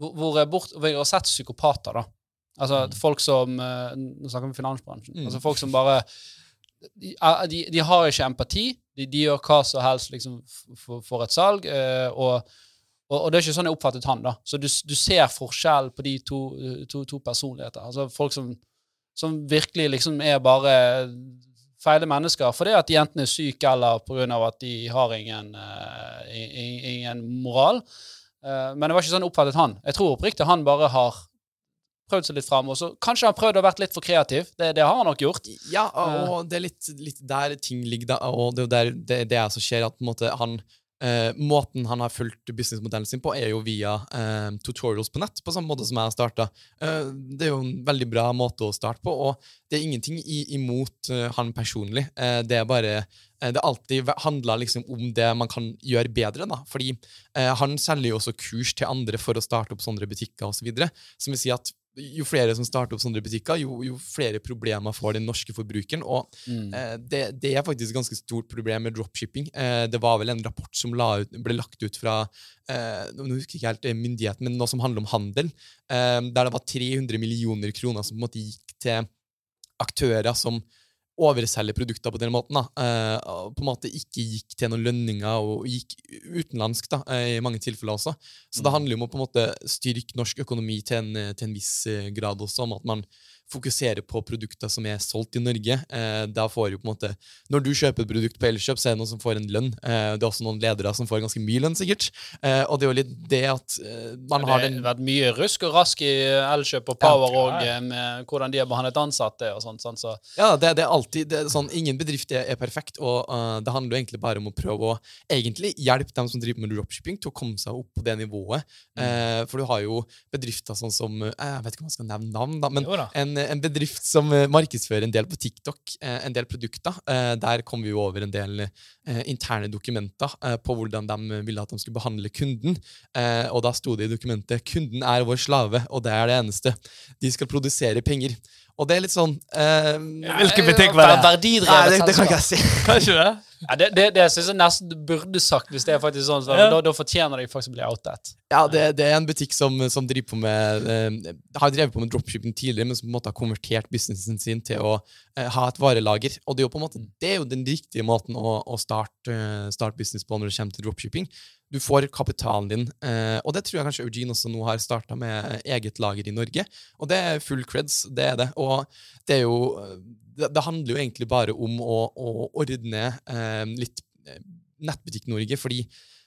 hvor, hvor, jeg, bort, hvor jeg har sett psykopater, da. Altså folk som eh, Nå snakker vi om finansbransjen. Mm. Altså folk som bare de, de, de har ikke empati. De, de gjør hva som helst liksom, for, for et salg. eh, og, og, og det er ikke sånn jeg oppfattet han. da. Så du, du ser forskjell på de to, to, to personligheter. Altså Folk som, som virkelig liksom er bare feile mennesker fordi at de enten er syke eller pga. at de har ingen, i- ingen moral. Uh, men det var ikke sånn jeg oppfattet han. Jeg tror oppriktig han bare har prøvd seg litt fram. Også. kanskje han har prøvd å vært litt for kreativ. Det, det har han nok gjort. Ja, og det er litt, litt der ting ligger, da, og det er jo det, det som skjer, at på en måte han eh, Måten han har fulgt businessmodellen sin på, er jo via eh, tutorials på nett, på samme måte som jeg har starta. Eh, det er jo en veldig bra måte å starte på, og det er ingenting i, imot eh, han personlig. Eh, det er bare eh, det alltid handla liksom om det man kan gjøre bedre. da, fordi eh, Han selger jo også kurs til andre for å starte opp sånne butikker osv. Som vil si at jo flere som starter opp sånne butikker, jo, jo flere problemer får den norske forbrukeren. Og eh, det, det er faktisk et ganske stort problem med dropshipping. Eh, det var vel en rapport som la ut, ble lagt ut fra eh, nå husker jeg ikke helt eh, myndigheten, men noe som handler om handel, eh, der det var 300 millioner kroner som på en måte gikk til aktører som overselger produkter på den måten. eh, på en måte ikke gikk til noen lønninger og gikk utenlandsk da, eh, i mange tilfeller også. Så det handler jo om å på en måte styrke norsk økonomi til en, til en viss eh, grad også, om at man fokuserer på produkter som er solgt i Norge. Eh, da får jo på en måte, Når du kjøper et produkt på Elkjøp, så er det noen som får en lønn. Eh, det er også noen ledere som får ganske mye lønn, sikkert. Eh, og det er jo litt det at eh, man har det den har vært mye rusk og rask i Elkjøp og Power Ja, ja. eh, med hvordan de har behandlet ansatte og sånt. sånt så. Ja, det, det er alltid det er sånn, Ingen bedrift er, er perfekt, og uh, det handler jo egentlig bare om å prøve å egentlig hjelpe dem som driver med dropshipping, til å komme seg opp på det nivået. Eh, for du har jo bedrifter sånn som Jeg vet ikke om jeg skal nevne navn, da, men Jo da. en, en bedrift som eh, markedsfører en del på TikTok, eh, en del produkter. Eh, Der kom vi jo over en del eh, interne dokumenter eh, på hvordan de ville at de skulle behandle kunden. Eh, Og da sto det i dokumentet 'Kunden er vår slave, og det er det eneste'. De skal produsere penger. Og det er litt sånn eh, Hvilken butikk var det? Verdidrevet det, det kan ikke jeg si. Kanskje det? Ja, det, det, det synes jeg nesten du burde sagt hvis det er faktisk sånn. Så Ja. da, da fortjener de faktisk å bli outet. Ja, det, det er en butikk som, som driver på med eh, har drevet på med dropshipping tidligere, men som på en måte har konvertert businessen sin til å eh, ha et varelager. Og det er jo på en måte det er jo den riktige måten å, å starte, eh, starte business på når det kommer til dropshipping. Du får kapitalen din, eh, og det tror jeg kanskje Eugene også nå har starta med eget lager i Norge. Og det er full creds, det er det. Og det er jo Det, det handler jo egentlig bare om å, å ordne eh, litt eh, Nettbutikk-Norge, fordi eh,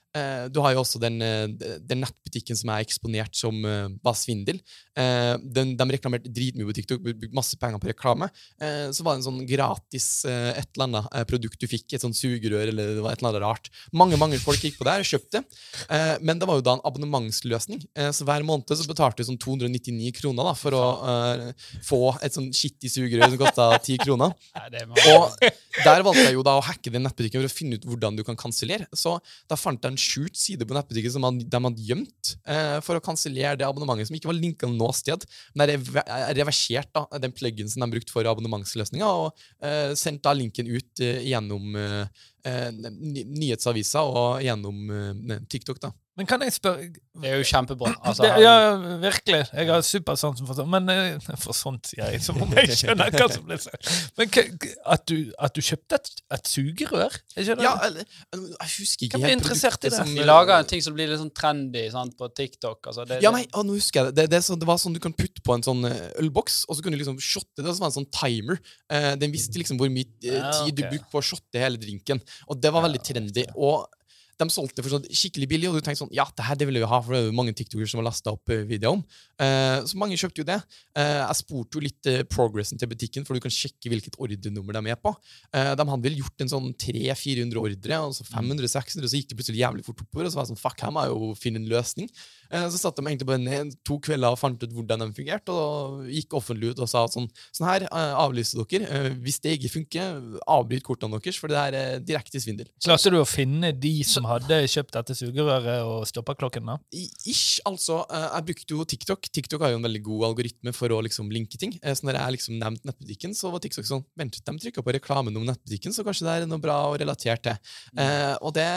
du har jo også den, eh, den nettbutikken som er eksponert som eh, var svindel. de, de reklamerte dritmye på TikTok, brukte masse penger på reklame. Eh, så var det en sånn gratis eh, et eller annet eh, produkt du fikk, et sånn sugerør eller det var et eller annet rart. Mange mange folk gikk på der og kjøpte. Eh, men det var jo da en abonnementsløsning, eh, så hver måned så betalte du sånn 299 kroner da, for å eh, få et sånn skittig sugerør som kosta 10 kroner. Og der valgte jeg jo da å hacke den nettbutikken for å finne ut hvordan du kan kansellere. Så da fant jeg en skjult side på nettbutikken som de hadde gjemt eh, for å kansellere det abonnementet som ikke var linka noe sted. Men jeg rever- jeg reverserte da, den pluggen som de brukte for abonnementsløsninga, og eh, sendte da linken ut eh, gjennom eh, eh, ny nyhetsaviser og gjennom eh, TikTok. da. Men kan jeg spørre Det er jo kjempebra. Altså, det, Ja, virkelig. Jeg har supersansen for sånt. Men eh, for sånt sier jeg, som om jeg skjønner hva som blir sagt. Men at du, at du kjøpte et, et sugerør? Jeg skjønner Ja, eller, jeg husker ikke Hvem er helt interessert i det? som, de lager en ting som blir litt sånn trendy sant, på TikTok. Altså, det, Ja, nei, å, nå husker jeg det. Det, det, er sånn, det var sånn du kan putte på en sånn ølboks, og så kunne du liksom shotte det, og så var det en sånn timer. Eh, den visste liksom hvor mye tid Ja, tid du brukte på å shotte hele drinken. Og det var veldig trendy. Og de solgte for sånn skikkelig billig, og du tenkte sånn Ja, det her det vil jeg jo ha, for det er jo mange tiktokere som har lasta opp eh, videoer om. Eh, så mange kjøpte jo det. Uh, jeg spurte jo litt uh, progressen til butikken, for du kan sjekke hvilket ordrenummer de er på. De hadde vel gjort en sånn 300-400 ordre, og så 500-600, så gikk det plutselig jævlig fort oppover. Og så var jeg sånn Fuck, her må jeg jo finne en løsning. Så satt de egentlig bare ned to kvelder og fant ut hvordan de fungerte, og gikk offentlig ut og sa sånn Sånn her avlyser dere. Hvis det ikke funker, avbryt kortene deres, for det er direkte svindel. Klarte du å finne de som hadde kjøpt dette sugerøret og stopperklokken? da? Ish, altså. eh, Jeg brukte jo TikTok. TikTok har jo en veldig god algoritme for å liksom linke ting. Eh, Så når jeg liksom nevnte nettbutikken, så var TikTok sånn Vent, de trykka på reklamen om nettbutikken, så kanskje det er noe bra å relatere til. Eh, og det,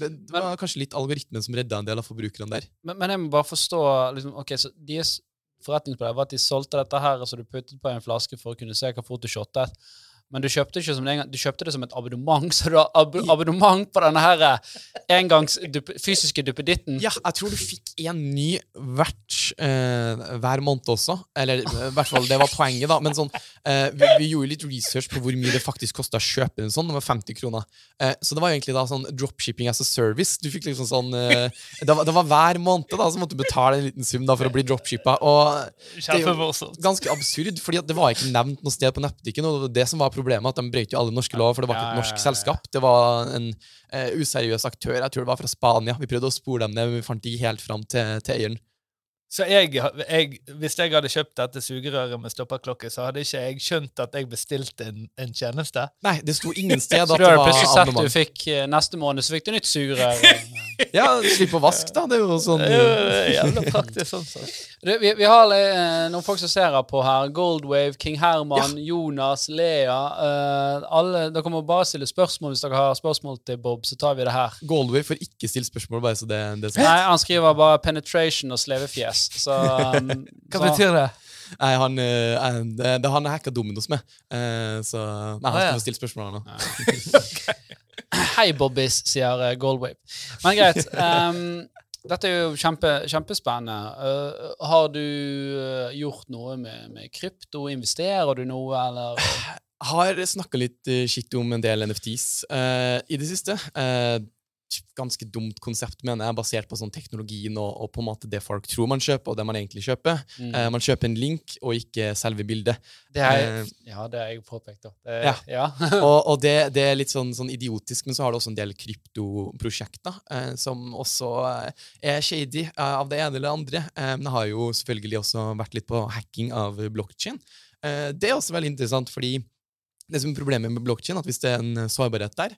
det var kanskje litt algoritmen som redda en del av forbrukerne der. Men, men jeg må bare forstå liksom, ok, så de forretningsmodell var at de solgte dette her, så du puttet på en flaske for å kunne se hvor fort du shottet. Men du kjøpte, ikke som det, en gang- du kjøpte det som et abonnement, så du har ab abonnement på denne her eh, engangs dup fysiske duppeditten. Ja, jeg tror du fikk en ny hvert eh, hver måned også. Eller eh, i hvert fall, det var poenget, da. Men sånn, eh, vi, vi gjorde litt research på hvor mye det faktisk kosta å kjøpe en sånn. Det var 50 kroner. Eh, så det var egentlig da sånn dropshipping as a service. Du fikk liksom sånn eh, det, var, det var hver måned da, så måtte du betale en liten sum da for å bli dropshippa. Og det er jo ganske absurd, fordi det var ikke nevnt noe sted på nettbutikken. Og det det som var problemet, at de brøt jo alle norske lover, for det var ikke et norsk selskap. Det var en uh, useriøs aktør. Jeg tror det var fra Spania. Vi prøvde å spore dem ned, men vi fant ikke helt fram til, til eieren. Så jeg, jeg, hvis jeg hadde kjøpt dette sugerøret med stopperklokke, så hadde ikke jeg skjønt at jeg bestilte en, en tjeneste. Nei, det sto ingen sted Så at det var plutselig sett du fikk eh, neste måned, så fikk du nytt sugerør. Ja, slipp å vaske, da. Det er jo sånn eh, jævla praktisk sånn sett. Du, vi, vi har eh, noen folk som ser på her. Goldwave, King Herman, Jonas, Lea. Uh, alle, dere må bare stille spørsmål hvis dere har spørsmål til Bob, så tar vi det her. Goldwave får ikke stille spørsmål, bare så det, det er Nei, han skriver bare 'penetration' og slevefjes. Så, um, Hva så betyr det? Nei, han, uh, det, det, han er hacka Dominos med, Uh, så Nei, han skal få stille spørsmål, nå. Hei, Bobbis, sier uh, Goldwave. Men greit. Um, dette er jo kjempe, kjempespennende. Uh, har du uh, gjort noe med, med krypto? Investerer du noe, eller? Har snakka litt uh, skitt om en del NFTs eh, i det siste. Ganske dumt konsept, mener jeg, basert på sånn teknologien og, og på en måte det folk tror man kjøper, og det man egentlig kjøper. Mm. Eh, man kjøper en link, og ikke selve bildet. Det er, eh, ja, det har jeg påpekt. Det, Ja. ja. og, og det, det er litt sånn, sånn idiotisk, men så har du også en del kryptoprosjekter eh, som også er shady av det ene eller det andre. Men det har jo selvfølgelig også vært litt på hacking av blokkjede. Det er også veldig interessant, fordi det som er problemet med blokkjeden, at hvis det er en sårbarhet der,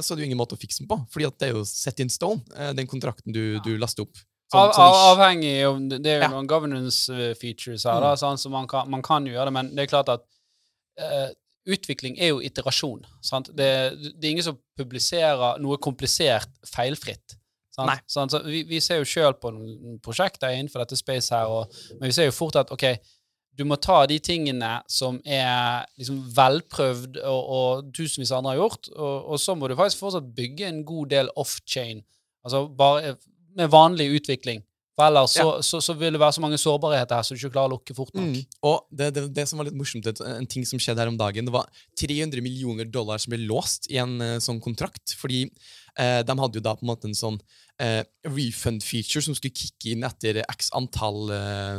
så er det jo ingen måte å fikse den på. fordi at det er jo set in stone, eh, den kontrakten du, du laster opp. Sånn- Av, sånn av, avhengig av Det er jo Ja. noen governance eh, features her, da, sånn, så man kan, man kan jo gjøre det, men det er klart at eh, utvikling er jo iterasjon. Sant? Det, det er ingen som publiserer noe komplisert feilfritt. Sant? Sant? Så vi, vi ser jo sjøl på noen prosjekter innenfor dette space her, og, men vi ser jo fort at ok, du må ta de tingene som er liksom velprøvd, og, og tusenvis av andre har gjort, og, og så må du faktisk fortsatt bygge en god del off-chain. Altså bare med vanlig utvikling. For ellers så, så, så vil det være så mange sårbarheter her så du ikke klarer å lukke fort nok. Mm. Og det, det, det som var litt morsomt, en ting som skjedde her om dagen, det var 300 millioner dollar som ble låst i en uh, sånn kontrakt. Fordi uh, de hadde jo da på en måte en sånn uh, refund feature som skulle kicke inn etter x antall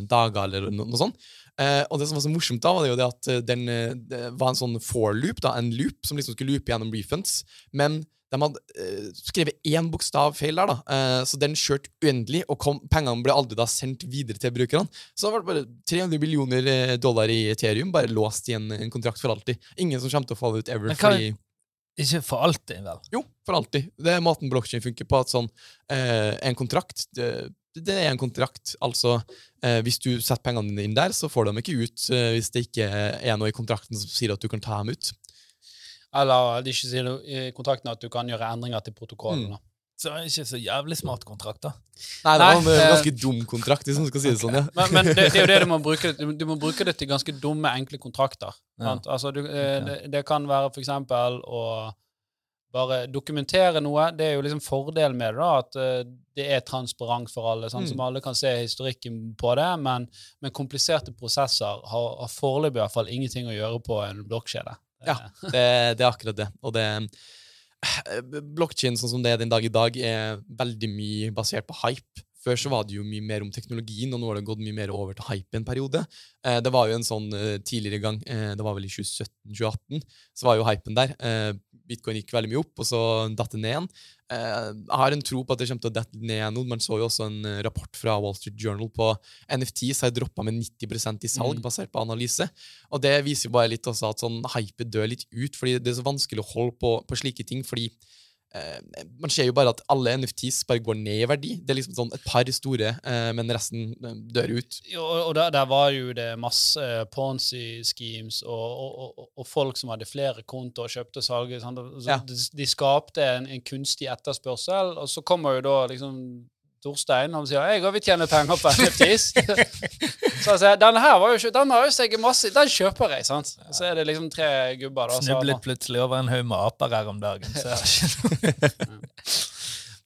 dager eller noe, noe sånt. Eh, og det som var så morsomt, da var det jo det at eh, den eh, det var en sånn for-loop, da, en loop som liksom skulle loope gjennom refunds. Men de hadde eh, skrevet én bokstav feil der, da. Eh, så den kjørte uendelig, og kom, pengene ble aldri da sendt videre til brukerne. Så da var det bare 300 millioner eh, dollar i Ethereum bare låst i en, en kontrakt for alltid. Ingen som kommer til å falle ut ever. Fordi Ikke for alltid, vel? Jo, for alltid. Det er måten blokkjede funker på. at sånn, eh, En kontrakt det, det er en kontrakt. Altså, eh, hvis du setter pengene dine inn der, så får du dem ikke ut eh, hvis det ikke er noe i kontrakten som sier at du kan ta dem ut. Eller de ikke sier noe i kontrakten at du kan gjøre endringer til protokollen. Mm. Så det er ikke så jævlig smart kontrakt, da. Nei, det var en eh, ganske dum kontrakt, hvis man skal si det sånn. ja. Men, men det, det er jo det du må bruke. Du, du må bruke det til ganske dumme, enkle kontrakter. Ja. sant? Altså, du, eh, det, det kan være for eksempel å bare dokumentere noe. Det er jo liksom fordelen med det, da, at eh, det er transparent for alle, sånn Mm. som alle kan se historikken på det. Men, men kompliserte prosesser har, har foreløpig i hvert fall ingenting å gjøre på en blokkjede. Ja. Det, det er akkurat det. Og det Blokkjeden sånn som det er den dag i dag, er veldig mye basert på hype. Før så var det jo mye mer om teknologien, og nå har det gått mye mer over til hype en periode. Eh, det var jo en sånn eh, tidligere gang, eh, det var vel i 2017-2018, så var jo hypen der. Eh, Bitcoin gikk veldig mye opp, og så datt det ned igjen. Eh, jeg har en tro på at det kommer til å dette ned igjen. Man så jo også en eh, rapport fra Wall Street Journal på NFTs har droppa med 90% i salg, Mm. basert på analyse. Og det viser jo bare litt også at sånn hype dør litt ut, fordi det er så vanskelig å holde på, på slike ting. fordi eh, man ser jo bare at alle NFTs bare går ned i verdi. Det er liksom sånn et par store, eh, men resten eh, dør ut. Jo, og der, der var jo det masse Ponzi-schemes og, og, og, og folk som hadde flere kontoer og kjøpte og salget. Ja. de, de skapte en, en kunstig etterspørsel, og så kommer jo da liksom Torstein Steinholm sier jeg òg vil tjene penger på NFTs. så han sier, denne her var jo ikke, den har jo steget masse, den kjøper jeg. sant? Og så er det liksom tre gubber. da. så- Snublet plutselig over en haug med aper her om dagen. Er ikke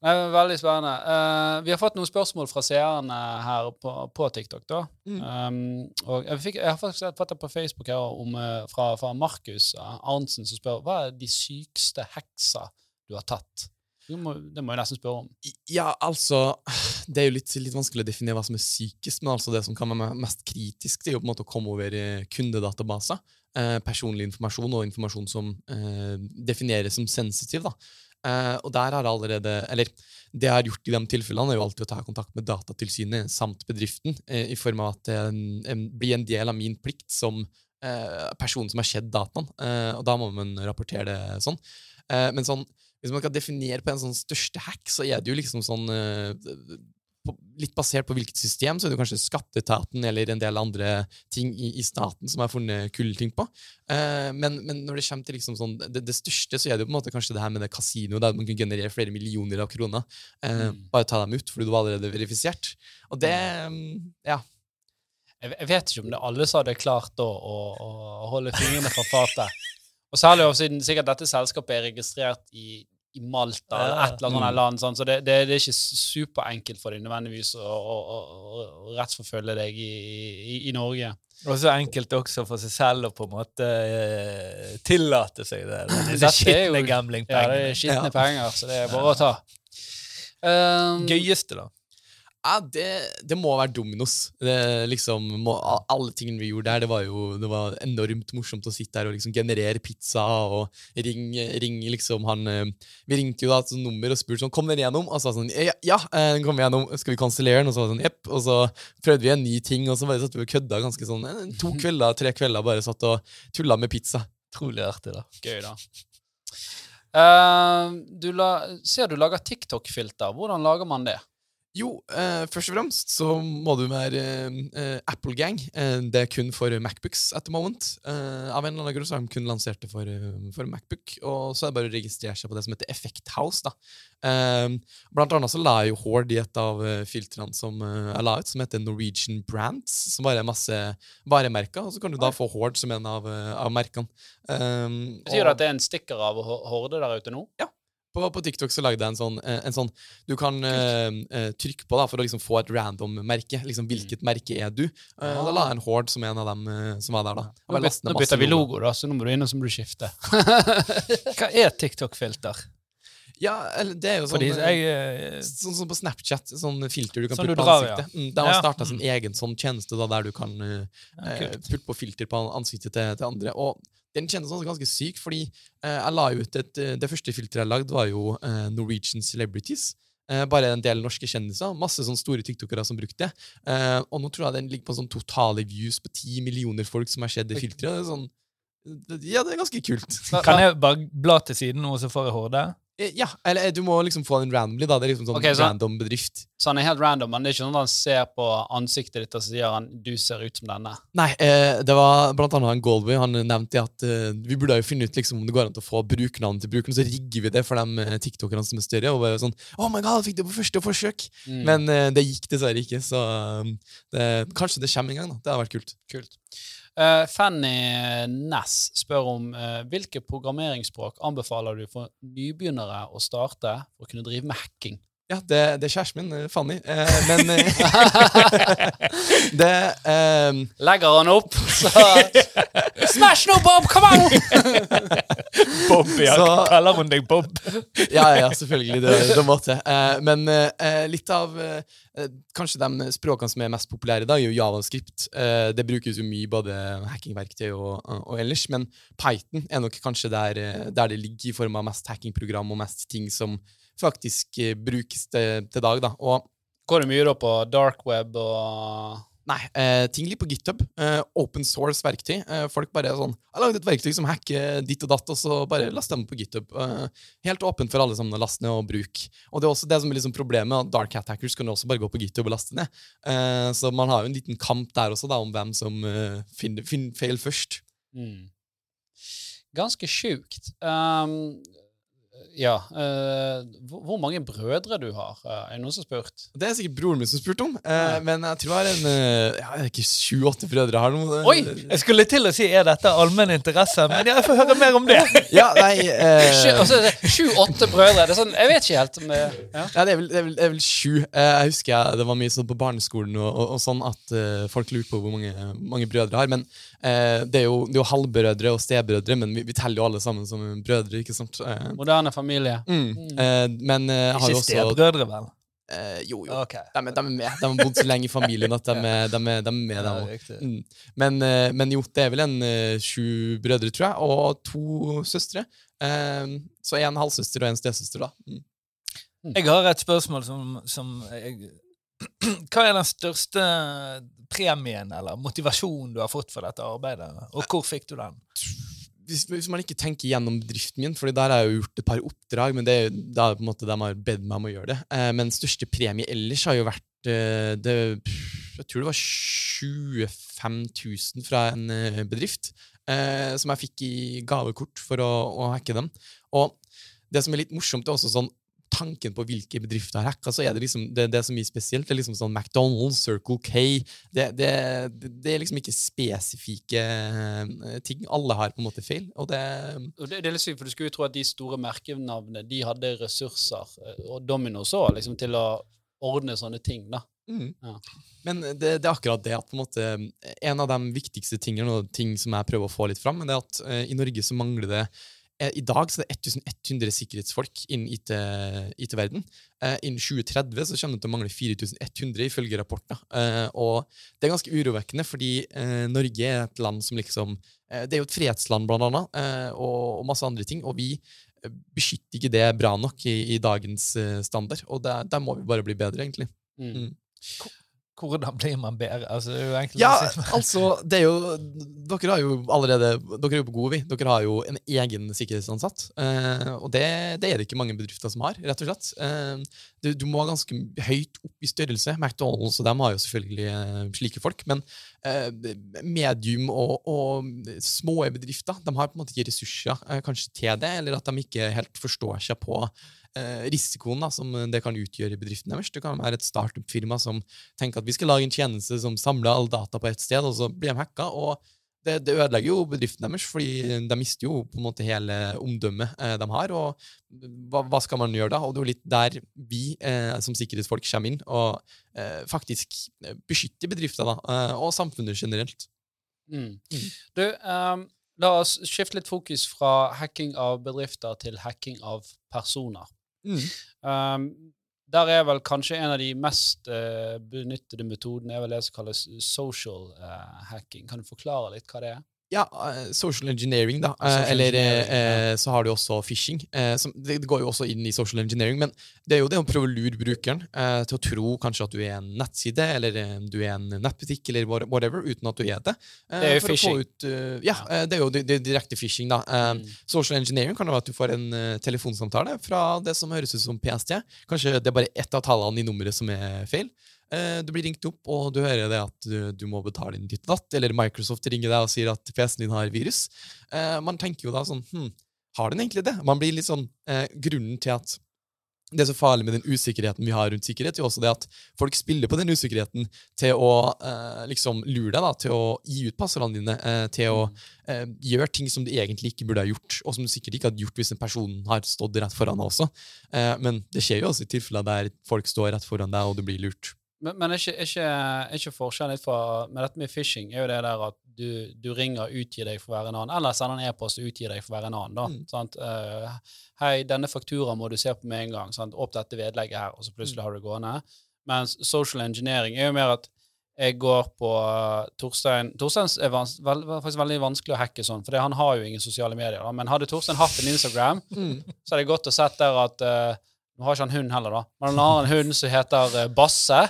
men Veldig spennende. Uh, vi har fått noen spørsmål fra seerne her på, på TikTok. da. Mm. Um, og jeg, fikk, jeg har faktisk fått det på Facebook her om, eh, fra, fra Markus Arntzen, som spør hva er de sykeste heksa du har tatt. Du må, det må jeg nesten spørre om. Ja, altså Det er jo litt, litt vanskelig å definere hva som er sykest, men altså det som kan være mest kritisk, det er jo på en måte å komme over kundedatabaser. Eh, personlig informasjon og informasjon som eh, defineres som sensitiv. da. Eh, og der har det allerede Eller det jeg har gjort i de tilfellene, er jo alltid å ta kontakt med Datatilsynet samt bedriften, eh, i form av at det blir en del av min plikt som eh, person som har sett dataen. Eh, og da må man rapportere det sånn. Men sånn hvis man kan definere på en sånn største hack, så er det jo liksom sånn eh, Litt basert på hvilket system, så er det kanskje skatteetaten eller en del andre ting i, i staten som har funnet kule ting på. Eh, men, men når det kommer til liksom sånn, det, det største, så er det jo på en måte kanskje det her med det kasinoet, der man kan generere flere millioner av kroner. Eh, Mm. Bare ta dem ut, fordi du var allerede verifisert. Og det mm, Ja. Jeg, jeg vet ikke om det er alle som hadde klart da å, å holde fingrene fra fatet. Og særlig siden sikkert dette selskapet er registrert i, i Malta eller et eller annet Mm. land, sånn, så det, det, det er ikke superenkelt for deg nødvendigvis å, å, å, å rettsforfølge deg i, i, i Norge. Og så enkelt også for seg selv å på en måte uh, tillate seg det. Det, det er skitne gamblingpenger. Ja, det er skitne Ja. penger, så det er bare å ta. Um, Gøyeste, da? Ja, det, det må være Dominos. Det, liksom, må, alle tingene vi gjorde der, det var jo det var enormt morsomt å sitte der og liksom generere pizza og ringe ring, liksom han eh, Vi ringte jo da et sånt nummer og spurte sånn Kom dere gjennom? Og så var det sånn Ja, ja eh, den kom gjennom. Skal vi kansellere den? Og så var det sånn Jepp. Og så prøvde vi en ny ting, og så bare satt vi og kødda ganske sånn eh, to kvelder, tre kvelder, bare satt og tulla med pizza. Utrolig artig, da. Gøy, da. Uh, du la, ser du lager TikTok-filter. Hvordan lager man det? Jo, eh, først og fremst så må du være eh, eh, Apple Gang. Eh, det er kun for Macbooks at the moment. Eh, av en eller annen grunn så har de kun lansert det for, eh, for Macbook. Og så er det bare å registrere seg på det som heter Effect House. da. Eh, blant annet så la jeg jo Hord i et av filtrene som jeg la ut, som heter Norwegian Brands. Som bare er masse varemerker. Og så kan du da få Hord som en av, av merkene. Betyr det at det er en stikker av Hor- Horde der ute nå? På, på TikTok så lagde jeg en sånn, eh, en sånn Du kan eh, trykke på da for å liksom få et random merke. Liksom, Hvilket merke er du? Eh, Da la jeg en Horde som en av dem uh, som var der. da. Nå, byt, nå bytter vi logo. da, så nå må du inn så må du skifte. Hva er TikTok-filter? Ja, eller det er jo sånn jeg Sånn som på Snapchat, sånn filter du kan Sånn putte på ansiktet. ja. Mm, de har Ja. starta sin egen sånn tjeneste da, der du kan ja, putte på filter på ansiktet til, til andre. Og den kjennes også ganske syk, fordi eh, jeg la ut et, eh, det første filteret jeg lagde, var jo eh, Norwegian Celebrities. Eh, bare en del norske kjendiser. Masse sånne store tiktokere som brukte det. Eh, og nå tror jeg den ligger på sånn totale views på ti millioner folk som har sett det filteret. Det er sånn, ja, det er ganske kult. Kan jeg bare bla til siden nå, så får jeg horde? Eh, Ja, eller eh, du må liksom få den randomly, da. Det er liksom sånn okay, så- random bedrift. Så han er helt random, men det er ikke sånn at han ser på ansiktet ditt og sier han 'du ser ut som denne'. Nei, eh, det var blant annet han Goldway. Han nevnte at eh, vi burde jo finne ut liksom, om det går an til å få brukernavn til brukeren, så rigger vi det for de eh, tiktokerne som er større. Og bare sånn Oh my god, fikk det på første forsøk! Mm. Men eh, det gikk dessverre ikke, så det, kanskje det kommer en gang. da. Det hadde vært kult. Kult. Eh, Fanny Ness spør om uh, hvilke programmeringsspråk anbefaler du for nybegynnere å starte for å kunne drive med hacking? Ja, det, det er kjæresten min, eh, Fanny. Eh, men eh, det eh, Legger han opp, så Smash no, Bob! Come on! Bob, ja. Så- Kaller hun deg Bob? ja, ja, selvfølgelig. Det, det måtte. Eh, men eh, litt av Kanskje de språkene som er mest populære i dag, er jo javascript. Eh, det brukes jo mye både hackingverktøy og, og ellers, men Python er nok kanskje der, der det ligger i form av mest hackingprogram og mest ting som faktisk eh, brukes til, til dag. da. Og Går det mye da på dark web og Nei, eh, ting ligger på GitHub. Eh, open source verktøy. Eh, folk bare er sånn 'Jeg har laget et verktøy som hacker ditt og datt', og så bare last dem på GitHub. Eh, helt åpent for alle sammen å laste ned og bruke. Og det er også det som er liksom problemet, Dark Hat Hackers kan også bare gå på GitHub og laste ned. Eh, så man har jo en liten kamp der også, da, om hvem som finner, finner feil først. mm. Ganske sjukt. Um, ja Uh, hvor, mange brødre du har? Uh, er det noen som har spurt? Det er sikkert broren min som spurte om, eh, men jeg tror jeg har en ja, det er ikke sju-åtte brødre jeg har nå. Oi! Jeg skulle til å si er dette allmenn interesse, men jeg får høre mer om det. Ja, nei altså, Sju-åtte brødre. Det er sånn, jeg vet ikke helt om det ja. Ja, det er vel, det er vel, det er vel sju. Jeg husker jeg, det var mye sånn på barneskolen og, og, og sånn at folk lurte på hvor mange, mange brødre jeg har. Men det, er jo, det er jo halvbrødre og stebrødre, men vi, vi teller jo alle sammen som brødre. ikke sant? Eh, Moderne familie. mm, eh, men eh, jeg har jo Ikke også stebrødre, vel? eh, Jo, jo. Okay. De, de er med. De har bodd så lenge i familien at de, er- de, er- de er med, de òg. Mm. Men, eh, men jo, det er vel en eh, sju brødre, tror jeg, og to søstre. Eh, så en halvsøster og en stesøster, da. Mm. Jeg har et spørsmål som, som jeg, Hva er den største premien eller motivasjonen du har fått for dette arbeidet, og hvor fikk du den? hvis, hvis man ikke tenker gjennom bedriften min, for der har jeg jo gjort et par oppdrag, men det, jo- er på en måte de har bedt meg om å gjøre det. Eh, men største premie ellers har jo vært eh, det, Jeg tror det var 25 000 fra en eh, bedrift eh, som jeg fikk i gavekort for å, å hacke dem. Og det som er litt morsomt, er også sånn tanken på hvilke bedrifter har hacka, så er det liksom det, det er så mye spesielt. Det er liksom sånn McDonald's, Circle K Det, det, det, er liksom ikke spesifikke eh, ting. Alle har på en måte feil. Og det Og det, det er litt sykt, for Du skulle jo tro at de store merkenavnene de hadde ressurser, eh, og Domino's òg, liksom, til å ordne sånne ting. da. mm. Ja. Men det, det er akkurat det at på en måte En av de viktigste tingene, og ting som jeg prøver å få litt fram, men det er at uh, i Norge så mangler det eh, I dag så er det 1100 sikkerhetsfolk innen IT-verden. Eh, innen 2030 så kommer det til å mangle 4100, ifølge rapporter. Eh, og det er ganske urovekkende, fordi eh, Norge er et land som liksom eh, Det er jo et fredsland, blant annet, eh, og, og masse andre ting. Og vi eh, beskytter ikke det bra nok i, i dagens eh, standard. Og der, der må vi bare bli bedre, egentlig. Mm. Hvordan blir man bedre? Altså, det Ja, altså, det er jo Dere har jo allerede Dere er jo på gode, vi. Dere har jo en egen sikkerhetsansatt. eh, og det, det er det ikke mange bedrifter som har, rett og slett. Eh, du, du må ganske høyt opp i størrelse. McDonald's og dem har jo selvfølgelig eh, slike folk. Men eh, medium og, og små bedrifter de har på en måte ikke ressurser eh, kanskje til det, eller at de ikke helt forstår seg på risikoen da, som det kan utgjøre i bedriften deres. Det kan være et startup-firma som tenker at vi skal lage en tjeneste som samler all data på ett sted, og så blir de hacka. og det, det ødelegger jo bedriften deres, fordi de mister jo på en måte hele omdømmet eh, de har. og hva, hva skal man gjøre da? Og det er jo litt der vi eh, som sikkerhetsfolk kommer inn og eh, faktisk beskytter bedrifter da, eh, og samfunnet generelt. Mm. Mm. Du, um, la oss skifte litt fokus fra hacking av bedrifter til hacking av personer. Um, der er vel kanskje en av de mest uh, benyttede metodene er vel det som kalles social uh, hacking. Kan du forklare litt hva det er? Ja, eh, social engineering, da. Eh, Social eller engineering, eh, så har du også phishing. Som, det, går jo også inn i social engineering, men det er jo det å prøve å lure brukeren til å tro kanskje at du er en nettside, eller du er en nettbutikk, eller whatever, uten at du er det. Det er jo phishing. Ut, ja, det er jo det, det er direkte phishing, da. Mm. Social engineering kan jo være at du får en telefonsamtale fra det som høres ut som PST. Kanskje det er bare ett av tallene i nummeret som er feil. Eh, Du blir ringt opp, og du hører det at du, du må betale inn ditt datt, eller Microsoft ringer deg og sier at PC-en din har virus. Eh, Man tenker jo da sånn hm, Har den egentlig det? Man blir litt sånn eh, Grunnen til at det er så farlig med den usikkerheten vi har rundt sikkerhet, er også det at folk spiller på den usikkerheten til å eh, liksom lure deg, da, til å gi ut passordene dine, eh, til å eh, gjøre ting som du egentlig ikke burde ha gjort, og som du sikkert ikke hadde gjort hvis en person har stått rett foran deg også. Men det skjer jo også i tilfeller der folk står rett foran deg, og du blir lurt. Men, men er ikke, er ikke, er ikke forskjellen litt fra med dette med phishing er jo det der at du, du ringer og utgir deg for å være en annen, eller sender en e-post og utgir deg for å være en annen. da, Mm. sant? Eh, hei, denne fakturaen må du se på med en gang. sant? Opp dette vedlegget her, og så plutselig Mm. har du det gående. Mens social engineering er jo mer at jeg går på uh, Torstein Torstein er vans, vel, faktisk veldig vanskelig å hacke sånn, for han har jo ingen sosiale medier. Da. Men hadde Torstein hatt en Instagram, så hadde jeg gått og sett der at eh, Nå har ikke han hund heller, da, men han har en hund som heter eh, Basse.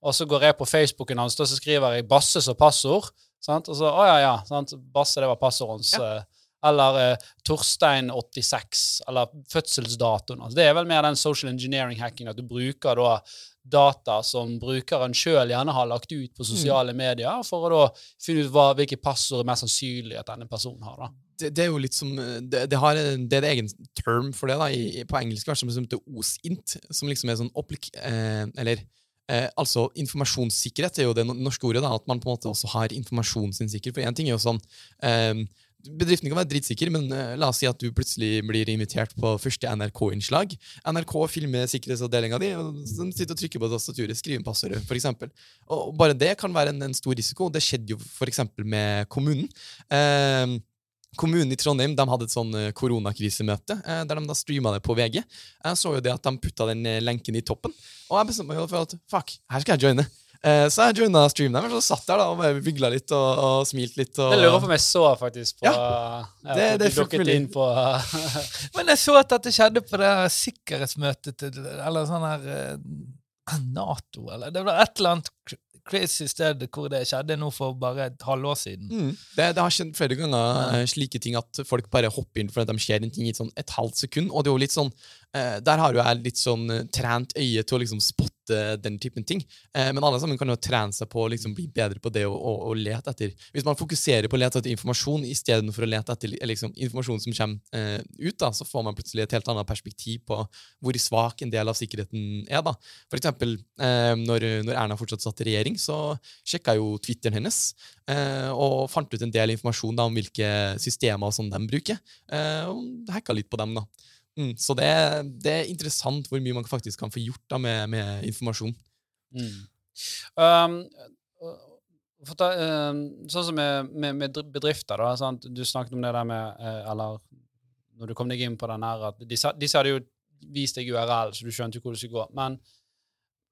Og så går jeg på Facebooken hans, og så skriver jeg Basse som passord. Sant? Og så, å ja, ja, sant? Basse, det var passordet hans. eh, Eller eh, Torstein86, eller fødselsdatoen. Altså, det er vel mer den social engineering-hacking, at du bruker da data som brukeren sjøl gjerne har lagt ut på sosiale medier, for å da finne ut hva, hvilke passord er mest sannsynlig at denne personen har. da. Det, det er jo litt som Det, det, har, det er en egen term for det, da, i, på engelsk, som heter OSINT, som liksom er sånn opplik... Eh, eller eh, altså, informasjonssikkerhet er jo det norske ordet, da, at man på en måte også har informasjonen sin sikker. For én ting er jo sånn eh, Bedriften kan være dritsikker, men eh, la oss si at du plutselig blir invitert på første NRK-innslag. NRK filmer sikkerhetsavdelinga di, og de sitter og trykker på tastaturet, skriver inn passordet, f.eks. Og bare det kan være en, en stor risiko. Det skjedde jo f.eks. med kommunen. Eh, Kommunen i Trondheim de hadde et sånn eh, koronakrisemøte eh, der de da streama det på VG. Jeg så jo det at de putta den eh, lenken i toppen, og jeg bestemte meg for at fuck, her skal jeg joine. Eh, Så jeg joina streamen deres og satt der da og bare vigla litt og, og smilt litt. Og, Jeg lurer på om jeg så faktisk på Ja, ja, det- det er dukket inn på Men jeg så at dette skjedde på det sikkerhetsmøtet til Eller sånn her Nato, eller Det var et eller annet crazy sted hvor det skjedde nå for bare et halvår siden. Mm. Det, det har skjedd flere ganger ja. slike ting at folk bare hopper inn fordi de ser en ting i sånn, et halvt sekund. Og det er jo litt sånn eh, Der har jo jeg litt sånn eh, trent øye til å liksom spotte den typen ting. Eh, men alle sammen kan jo trene seg på å liksom bli bedre på det å, å, å lete etter Hvis man fokuserer på å lete etter informasjon istedenfor å lete etter liksom, informasjon som kommer eh, ut, da, så får man plutselig et helt annet perspektiv på hvor svak en del av sikkerheten er. da. For eksempel, eh, når, når Erna fortsatt satt i regjering, så sjekka jo Twitteren hennes eh, og fant ut en del informasjon da, om hvilke systemer sånn de bruker. Eh, og hacka litt på dem, da. Mm, så det, det er interessant hvor mye man faktisk kan få gjort da, med, med informasjon. Mm. Um, ta, um, sånn som med, med, med bedrifter, da. Sant? Du snakket om det der med eh, Eller når du kom deg inn på den her, at disse, disse hadde jo vist deg URL, så du skjønte jo hvor du skulle gå. Men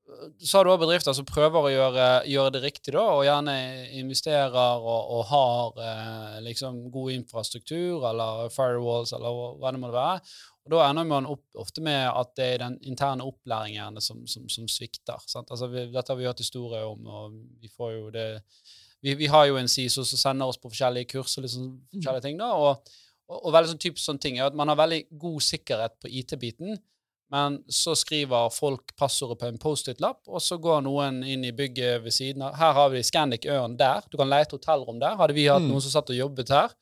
øh, så har du også bedrifter som prøver å gjøre, gjøre det riktig, da, og gjerne investerer og, og har eh, liksom god infrastruktur eller firewalls eller hva det måtte være. Og Da ender man opp, ofte med at det er den interne opplæringen som, som, som svikter. Sant? Altså, vi, dette har vi hørt historier om, og vi får jo det vi, vi har jo en SISO som sender oss på forskjellige kurs og liksom forskjellige ting. da, og, og, og veldig sånn typisk sånn ting er at Man har veldig god sikkerhet på IT-biten, men så skriver folk passordet på en Post-It-lapp, og så går noen inn i bygget ved siden av. Her har vi Scandic Ørn der. Du kan lete hotellrom der. Hadde vi hatt Mm. noen som satt og jobbet her,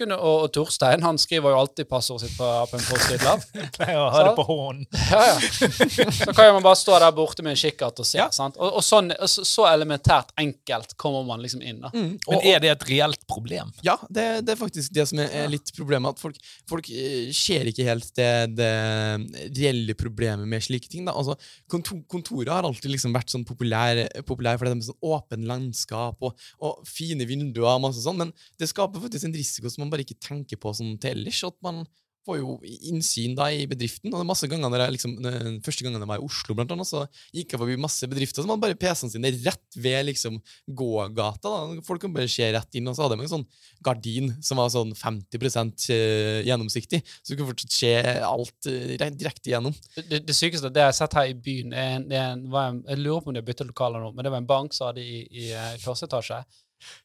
kunne, og, og Torstein han skriver jo alltid passordet sitt på, på en Post-It-lapp. Jeg pleier å ha det på hånden. Ja, ja. Så kan man bare stå der borte med en kikkert og se. Ja. sant? Og, og sånn, så, så elementært enkelt kommer man liksom inn. da. Mm, Men er det et reelt problem? Ja, det, det er faktisk det som er, er litt problemet. At folk, folk eh, ser ikke helt det, det reelle problemet med slike ting. Da. Altså, kontor, kontoret har alltid liksom vært sånn populær, populær fordi det er sånn åpen landskap og, og fine vinduer og masse sånn, men det skaper faktisk en risiko som man bare ikke tenker på sånn til ellers. At man får jo innsyn da i bedriften. Og det er masse ganger når jeg liksom, den første gangen jeg var i Oslo, blant annet, så gikk jeg forbi masse bedrifter som hadde bare PC-ene sine rett ved liksom gågata. da. Folk kan bare se rett inn, og så hadde de en sånn gardin som var sånn 50 eh, gjennomsiktig, så du kunne fortsatt se alt eh, direkte igjennom. Det, det sykeste det jeg har sett her i byen, er en, er en, en, jeg lurer på om de har byttet lokaler nå, men det var en bank som hadde i, i, i første etasje.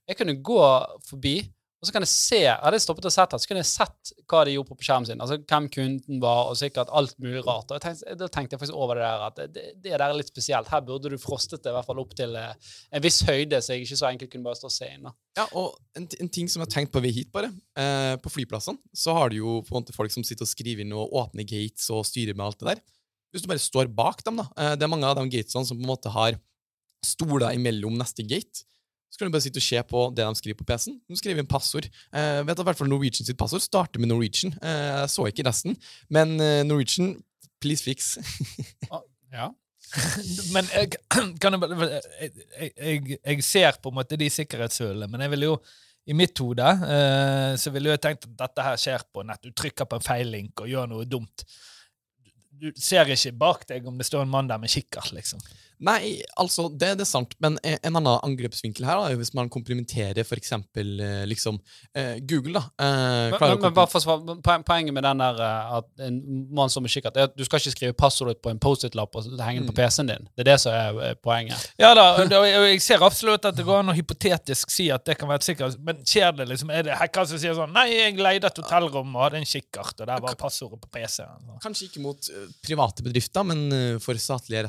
Jeg kunne gå forbi, og så kan jeg se Hadde jeg stoppet og sett her, så kunne jeg sett hva de gjorde på skjermen sin. Altså hvem kunden var, og sikkert alt mulig rart. Og tenkte, da tenkte jeg faktisk over det der at det, det der er litt spesielt. Her burde du frostet det i hvert fall opp til eh, en viss høyde, så jeg ikke så enkelt kunne bare stå og se inn. da. Ja, og en, en ting som jeg har tenkt på ved hit, bare. Eh, på flyplassene så har du jo på en måte folk som sitter og skriver inn og åpner gates og styrer med alt det der. Hvis du bare står bak dem, da eh, Det er mange av de gatesene som på en måte har stoler imellom neste gate. Så kan du bare sitte og se på det de skriver på PC-en. De skriver inn passord. Eh, vet at hvert fall Norwegian sitt passord starter med Norwegian. Eh, så ikke resten, men eh, Norwegian, please fix. Ja. Men jeg, kan jeg, jeg, jeg, jeg ser på en måte de sikkerhetshullene, men jeg ville jo i mitt hode eh, så ville jeg tenkt at dette her skjer på nett. Du trykker på en feil link og gjør noe dumt. Du ser ikke bak deg om det står en mann der med kikkert, liksom. Nei, altså, det, det er sant, men en en annen angrepsvinkel her da, er hvis man komprimenterer for eksempel eh, liksom eh, Google, da. Eh, Men, men, men bare for svar Poenget med den der eh, at en mann som er kikkert, er at du skal ikke skrive passordet på en Post-It-lapp og henge det på Mm. PC-en din. Det er det som er eh, poenget. Ja da, og jeg ser absolutt at det går an å hypotetisk si at det kan være et sikkert Men skjer det liksom? Er det hacker som sier sånn Nei, jeg leide et hotellrom og hadde en kikkert, og der var passordet på PC-en. Kanskje ikke mot eh, private bedrifter, men eh, for statlig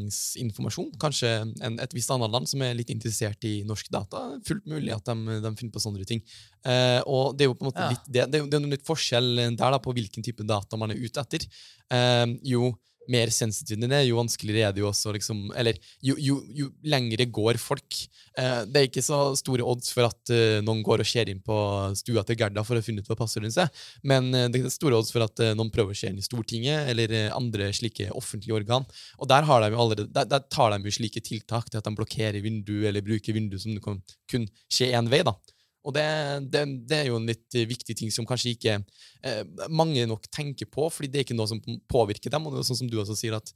etterretningsinformasjon. Kanskje en, et visst annet land som er litt interessert i norsk data. Fullt mulig at de, de finner på sånne ting. Eh, og det er jo på en måte Ja. litt det, det, det er jo litt forskjell der da, på hvilken type data man er ute etter. Eh, jo mer sensitiv den er, jo vanskeligere er det jo også liksom, Eller jo, jo, jo lengre går folk. Eh, det er ikke så store odds for at eh, noen går og ser inn på stua til Gerda for å finne ut hva passordet er, men eh, det er store odds for at eh, noen prøver å se inn i Stortinget eller eh, andre slike offentlige organ. Og der, de allerede, der, der tar de jo slike tiltak til at de blokkerer vindu eller bruker vindu som kan kun skje én vei. da. Og det, det, det er jo en litt viktig ting som kanskje ikke eh, mange nok tenker på, fordi det er ikke noe som påvirker dem. Og det er sånn som du også sier, at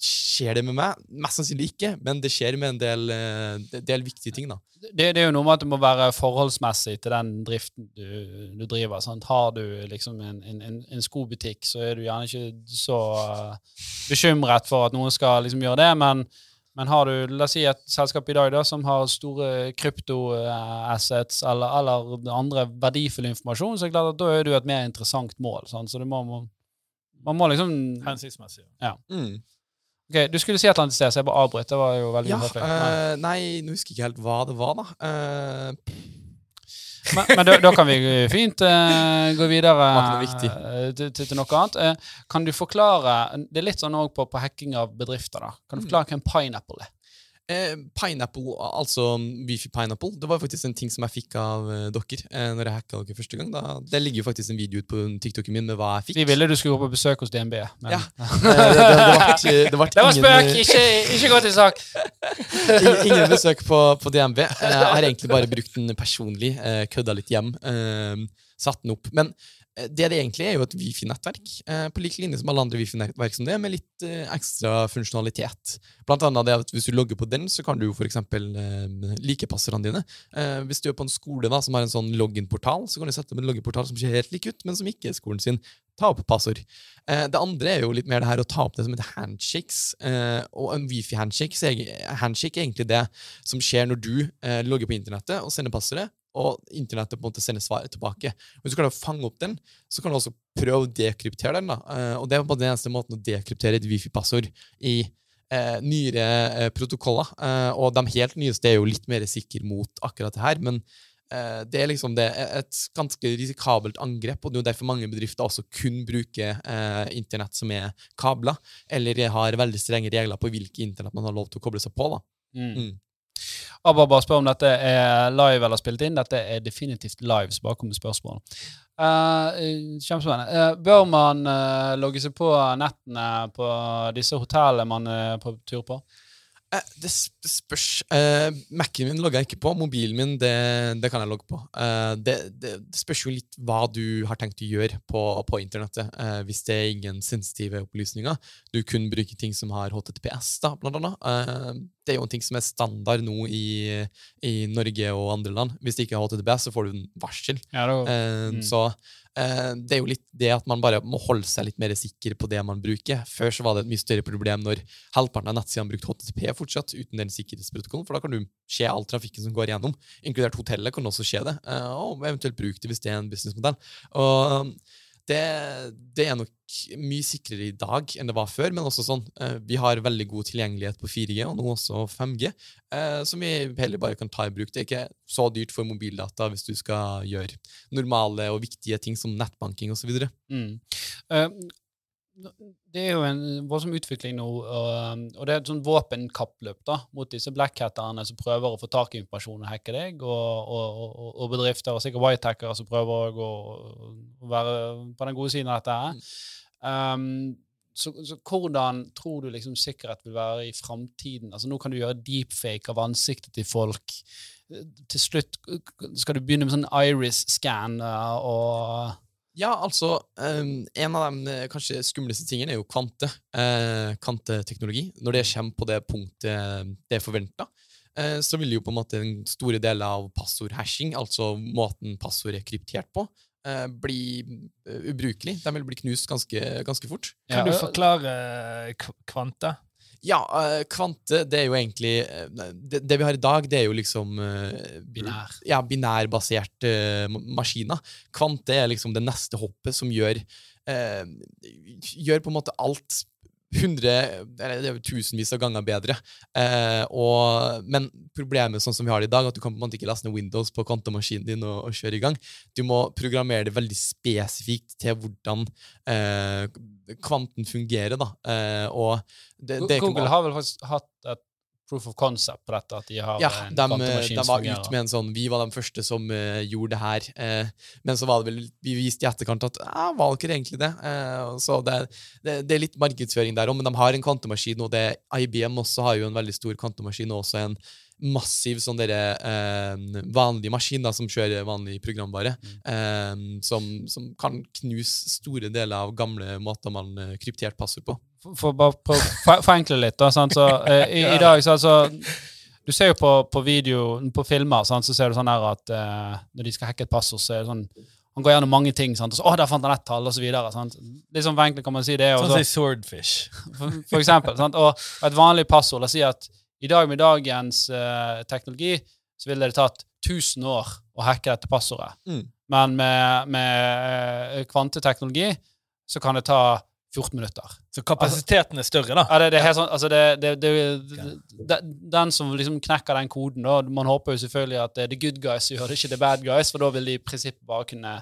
skjer det med meg? Mest sannsynlig ikke, men det skjer med en del, eh, del viktige ting. da. Det, det er jo noe med at det må være forholdsmessig til den driften du, du driver. Sant? Har du liksom en, en, en, en skobutikk, så er du gjerne ikke så eh, bekymret for at noen skal liksom gjøre det, men, men har du la oss si et selskap i dag da, som har store kryptoassets eller, eller andre verdifull informasjon, så er det klart at da er du et mer interessant mål. Sant? Så du må, må, man må liksom Hensiktsmessig. Mm. Ok, Du skulle si et eller annet sted, så jeg bare avbrøt. Det var jo veldig Ja, uh, Nei. eh, nå husker jeg ikke helt hva det var, da. Eh, Men, men da, da kan vi fint uh, gå videre eh, til, til, til noe annet. Uh, kan du forklare Det er litt sånn også på, på hacking av bedrifter. da. Kan du Mm. forklare hva en pineapple er? Eh, pineapple, altså Wifi Pineapple, det var faktisk en ting som jeg fikk av eh, dere eh, når jeg hacka dere første gang. Da. Det ligger jo faktisk en video ut på TikToken min med hva jeg fikk. Vi ville du skulle gå på besøk hos DNB. Men Ja. Eh, det, det, det, det, Det var ingen, spøk! Ikke, ikke gå til sak! ingen, ingen besøk på, på DNB. Eh, Jeg har egentlig bare brukt den personlig. eh, Kødda litt hjem. eh, Satt den opp. Men Eh, Det det egentlig er, jo et Wifi-nettverk, eh, på lik linje som alle andre Wifi-nettverk som det, med litt eh, ekstra funksjonalitet. Blant annet det at hvis du logger på den, så kan du jo for eksempel eh, like passordene dine. Eh, hvis du er på en skole da, som har en sånn login-portal, så kan du sette opp en login-portal som ser helt lik ut, men som ikke er skolen sin. Ta opp passord. Eh, det andre er jo litt mer det her å ta opp det som heter handshakes. Eh, og en Wifi-handshake handshake er egentlig det som skjer når du eh, logger på internettet og sender passordet, og internettet på en måte sender svaret tilbake. Hvis du klarer å fange opp den, så kan du også prøve å dekryptere den. da. Eh, og det er på den eneste måten å dekryptere et Wifi-passord i eh, nyere eh, protokoller. Eh, og de helt nyeste er jo litt mer sikre mot akkurat det her, men eh, det er liksom det, er et ganske risikabelt angrep, og det er jo derfor mange bedrifter også kun bruker eh, internett som er kabler, eller har veldig strenge regler på hvilke internett man har lov til å koble seg på. da. Mm. Mm. Abba bare spør om dette er live eller spilt inn. Dette er definitivt live, så bare kom med spørsmål. Eh, Kjempespennende. Uh, bør man uh, logge seg på nettene på disse hotellene man er på tur på? Eh, det spørs. Uh, Mac-en min logger jeg ikke på. Mobilen min det, det kan jeg logge på. Uh, det, det, spørs jo litt hva du har tenkt å gjøre på, på internettet. Uh, hvis det er ingen sensitive opplysninger. Du kun bruker ting som har HTTPS, da, blant annet. Uh, det er jo en ting som er standard nå i, i Norge og andre land. Hvis det ikke er HTTPS, så får du en varsel. Ja, Mm. Så det er jo litt det at man bare må holde seg litt mer sikker på det man bruker. Før så var det et mye større problem når halvparten av nettsidene brukte HTTP fortsatt, uten den sikkerhetsprotokollen, for da kan du se all trafikken som går igjennom. Inkludert hotellet kan også skje det, eh, og eventuelt bruke det hvis det er en businessmodell. Og det, det er nok mye sikrere i dag enn det var før, men også sånn, eh, vi har veldig god tilgjengelighet på 4G, og nå også 5G, eh, som vi heller bare kan ta i bruk. Det er ikke så dyrt for mobildata hvis du skal gjøre normale og viktige ting som nettbanking osv. Mm. Eh, det er jo en voldsom utvikling nå, og, og det er et sånn våpenkappløp da, mot disse blackhatterne som prøver å få tak i informasjon og hacke deg, og, og, og, bedrifter og sikkert whitehackere som prøver å, å, være på den gode siden av dette. her. Um, så, så hvordan tror du liksom sikkerhet vil være i framtiden? Altså, nå kan du gjøre deepfake av ansiktet til folk. Til slutt skal du begynne med sånn iris-scan og Ja, altså, um, en av de eh, kanskje skumleste tingene er jo kvante. eh, kvanteteknologi. Når det kommer på det punktet det er forventa, eh, så vil jo på en måte en store del av passordhashing, altså måten passord er kryptert på, eh, bli ubrukelig. De vil bli knust ganske, ganske fort. Kan du forklare kvante? Ja, eh, kvante, det er jo egentlig eh, det, det vi har i dag, det er jo liksom eh, Binær. Ja, binærbaserte maskiner. Kvante er liksom det neste hoppet som gjør Gjør på en måte alt hundre, eller det er jo tusenvis av ganger bedre. Eh, og, men problemet sånn som vi har det i dag, at du kan på en måte ikke laste ned Windows på kvantemaskinen din og, og kjøre i gang. Du må programmere det veldig spesifikt til hvordan eh, kvanten fungerer. da. Eh, og det, det kan- Google har vel faktisk hatt et proof of concept på dette, at de har ja, en de, kvantemaskin de var ute med en sånn Vi var de første som uh, gjorde det her. Uh, men så var det vel Vi viste i etterkant at ja, var dere egentlig det? Uh, så det, det, det er litt markedsføring der òg, men de har en kvantemaskin, og det IBM også har jo en veldig stor kvantemaskin, og også en massiv sånn dere, eh, vanlig maskin da, som kjører vanlig programvare, eh, som, som kan knuse store deler av gamle måter man eh, kryptert passord på. For, å forenkle litt, da. Sant? Så, eh, i, I dag, så altså Du ser jo på, på video, på filmer, sant? så ser du sånn her at eh, når de skal hacke et passord, så er det sånn Han går gjennom mange ting. Sant? Og så, å, der fant han ett tall, og så. Sant? Litt sånn forenklet kan man si det. Sånn så, som i Swordfish. for, for eksempel. Sant? Og et vanlig passord La oss si at i dag med dagens uh, teknologi så ville det tatt 1000 år å hacke dette passordet. Mm. Men med, med eh, kvanteteknologi så kan det ta 14 minutter. Så kapasiteten er større, da. Ja, det, det er helt sånn, altså det, det, Den som liksom knekker den koden, da Man håper jo selvfølgelig at det er the good guys som gjør det, ikke the bad guys, for da vil de i prinsippet bare kunne,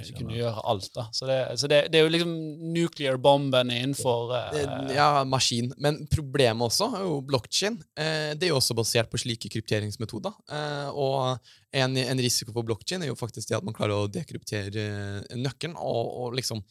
ikke kunne gjøre alt. da. Så det, så det, det er jo liksom nuclear bomben innenfor Eh, Ja, maskin. Men problemet også er jo blokkjede. Eh, det er jo også basert på slike krypteringsmetoder. Eh, og en, en risiko for blokkjede er jo faktisk det at man klarer å dekryptere nøkkelen og, og liksom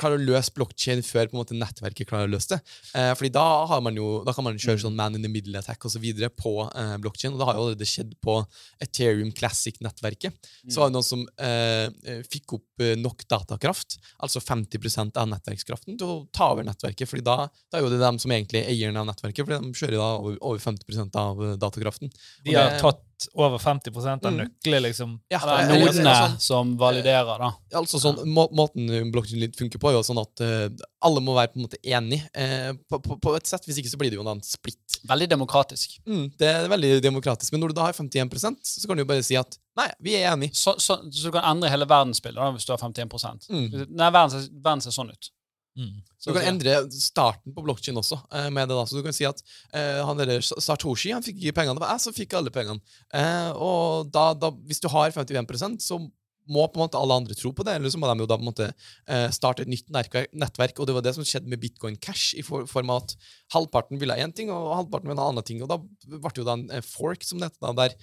klarer å løse blokkjede før på en måte nettverket klarer å løse det. Eh, fordi da, har man jo, da kan man kjøre sånn man in the middle attack og så videre på eh, blokkjeden. Og det har jo allerede skjedd på Ethereum Classic-nettverket. Så var det noen som eh, eh, fikk opp eh, nok datakraft, altså 50% av nettverkskraften, til å ta over nettverket. fordi da, da er jo det dem som egentlig er eierne av nettverket, for de kjører da over, over 50% av datakraften. datakraften. De har det- tatt over 50 av Mm. nøkler, liksom. Ja, Eller nodene sånn- som validerer, da. Altså sånn, må, Måten blokkjeden funker på, er jo sånn at uh, alle må være på en måte enig Uh, på, på, på et sett. Hvis ikke så blir det jo en splitt. Veldig demokratisk. Mm, det er veldig demokratisk. Men når du da har 51% så kan du jo bare si at nei, vi er enige. Så, så, så du kan endre hele verdensbildet da, hvis du har 51 Mm. Nei, verden, ser- verden ser sånn ut. Mm. Så du kan endre starten på blokkjeden også. eh, med det da. Så du kan si at eh, han der Sartoshi han fikk ikke pengene, det var jeg som fikk alle pengene. Eh, og da, da, hvis du har 51% så må på en måte alle andre tro på det, eller så må de jo da på en måte eh, starte et nytt nettverk. Og det var det som skjedde med Bitcoin Cash, i for, form av at halvparten ville ha én ting, og halvparten ville ha en annen ting. Og da ble det jo da en eh, fork, som det heter, da, der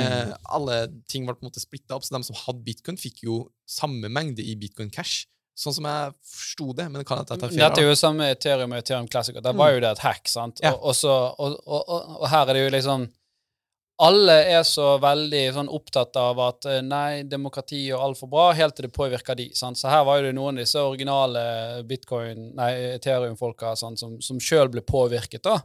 eh, alle ting ble på en måte splitta opp. Så de som hadde bitcoin, fikk jo samme mengde i Bitcoin Cash. Sånn som jeg forsto det. Men det kan jeg tar feil. Dette er jo samme Ethereum og Ethereum Classic. Der var jo det et hack, sant? Ja. Og, og, så, og, og, og, og her er det jo liksom Alle er så veldig sånn opptatt av at eh, nei, demokrati og altfor bra, helt til det påvirker de. Sant? Så her var jo det noen av disse originale bitcoin, nei, Ethereum-folka sant, som, som sjøl ble påvirket. da.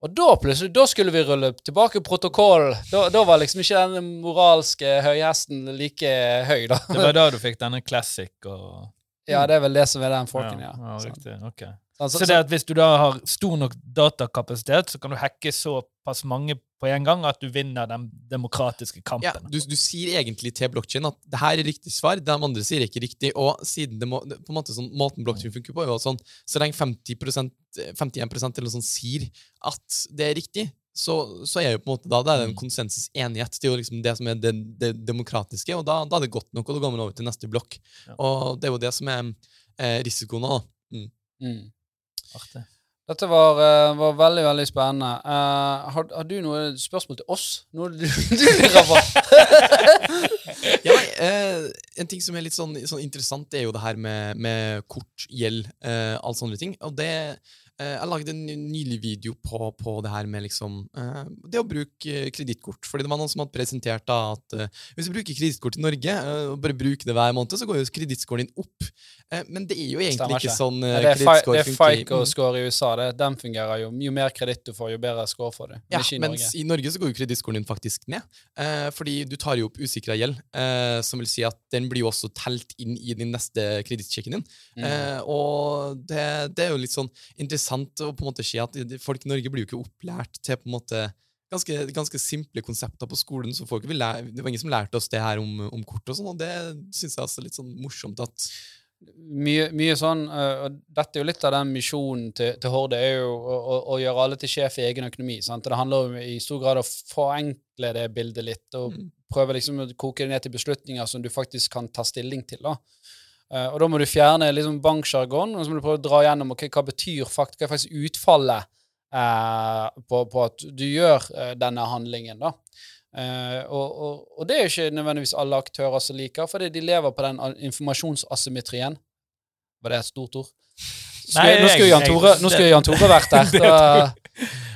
Og da plutselig, da skulle vi rulle tilbake protokollen. Da, da var liksom ikke den moralske høyhesten like høy, da. Det var da du fikk denne classic og Ja, det er vel det som er den folken, ja. ja ja riktig. ok. Så, Så det at hvis du da har stor nok datakapasitet, så kan du hacke såpass mange på en gang at du vinner den demokratiske Ja, du, du sier egentlig til blokkjeden at det her er riktig svar, det de andre sier ikke riktig. Og siden det må, på en måte sånn, måten blokkjeden funker på, er jo sånn så lenge 50% 51% eller noe sånt sier at det er riktig, så, så er jo på en måte da det er en Mm. konsensusenighet. Det er jo liksom det som er det, det demokratiske, og da, da er det godt nok, og da går man over til neste blokk. Ja. Og det er jo det som er eh, risikoen da. Mm. Artig. Dette var, eh, var veldig veldig spennende. Uh, har, har du noe spørsmål til oss? Noe du, du lurer på? Ja, eh, en ting som er litt sånn, sånn interessant, er jo det her med, med kort, gjeld, uh, alle sånne ting. Og det Jeg lagde en nylig video på, på det her med liksom eh, Det å bruke eh, kredittkort. Fordi det var noen som hadde presentert da at eh, hvis du bruker kredittkort i Norge, eh, og bare bruker det hver måned, så går jo kredittscoren din opp. Eh, men det er jo egentlig Stemmer ikke ikke. sånn eh, Ja, det er, det er i- Mm. FICO-score i USA. Det, den fungerer jo. Jo mer kreditt du får, jo bedre score får du. Men Ja, i mens Norge. i Norge så går jo kredittscoren din faktisk ned. Eh, fordi du tar jo opp usikra gjeld, eh, som vil si at den blir jo også telt inn i din neste kredittsjekken din. Mm. Og det, det er jo litt sånn interessant å på en måte se at folk i Norge blir jo ikke opplært til på en måte ganske, ganske simple konsepter på skolen. så folk Det var ingen som lærte oss det her om, om kort, og sånn, og det syns jeg også er litt sånn morsomt at Mye, mye sånn, øh, og dette er jo litt av den misjonen til, til Horde, er jo å, å, å gjøre alle til sjef i egen økonomi. Sant? Det handler om i stor grad å forenkle det bildet litt, og Mm. prøve liksom å koke det ned til beslutninger som du faktisk kan ta stilling til. da. Uh, og da må du fjerne liksom banksjargon, og så må du prøve å dra gjennom okay, hva betyr fakt, hva er faktisk utfallet uh, på, på at du gjør uh, denne handlingen. da. Eh, og, og, og det er jo ikke nødvendigvis alle aktører som liker, fordi de lever på den informasjonsasymmetrien. Var det et stort ord? Skulle, Nei, nå skulle Jan Tore, skulle Jan Tore vært der.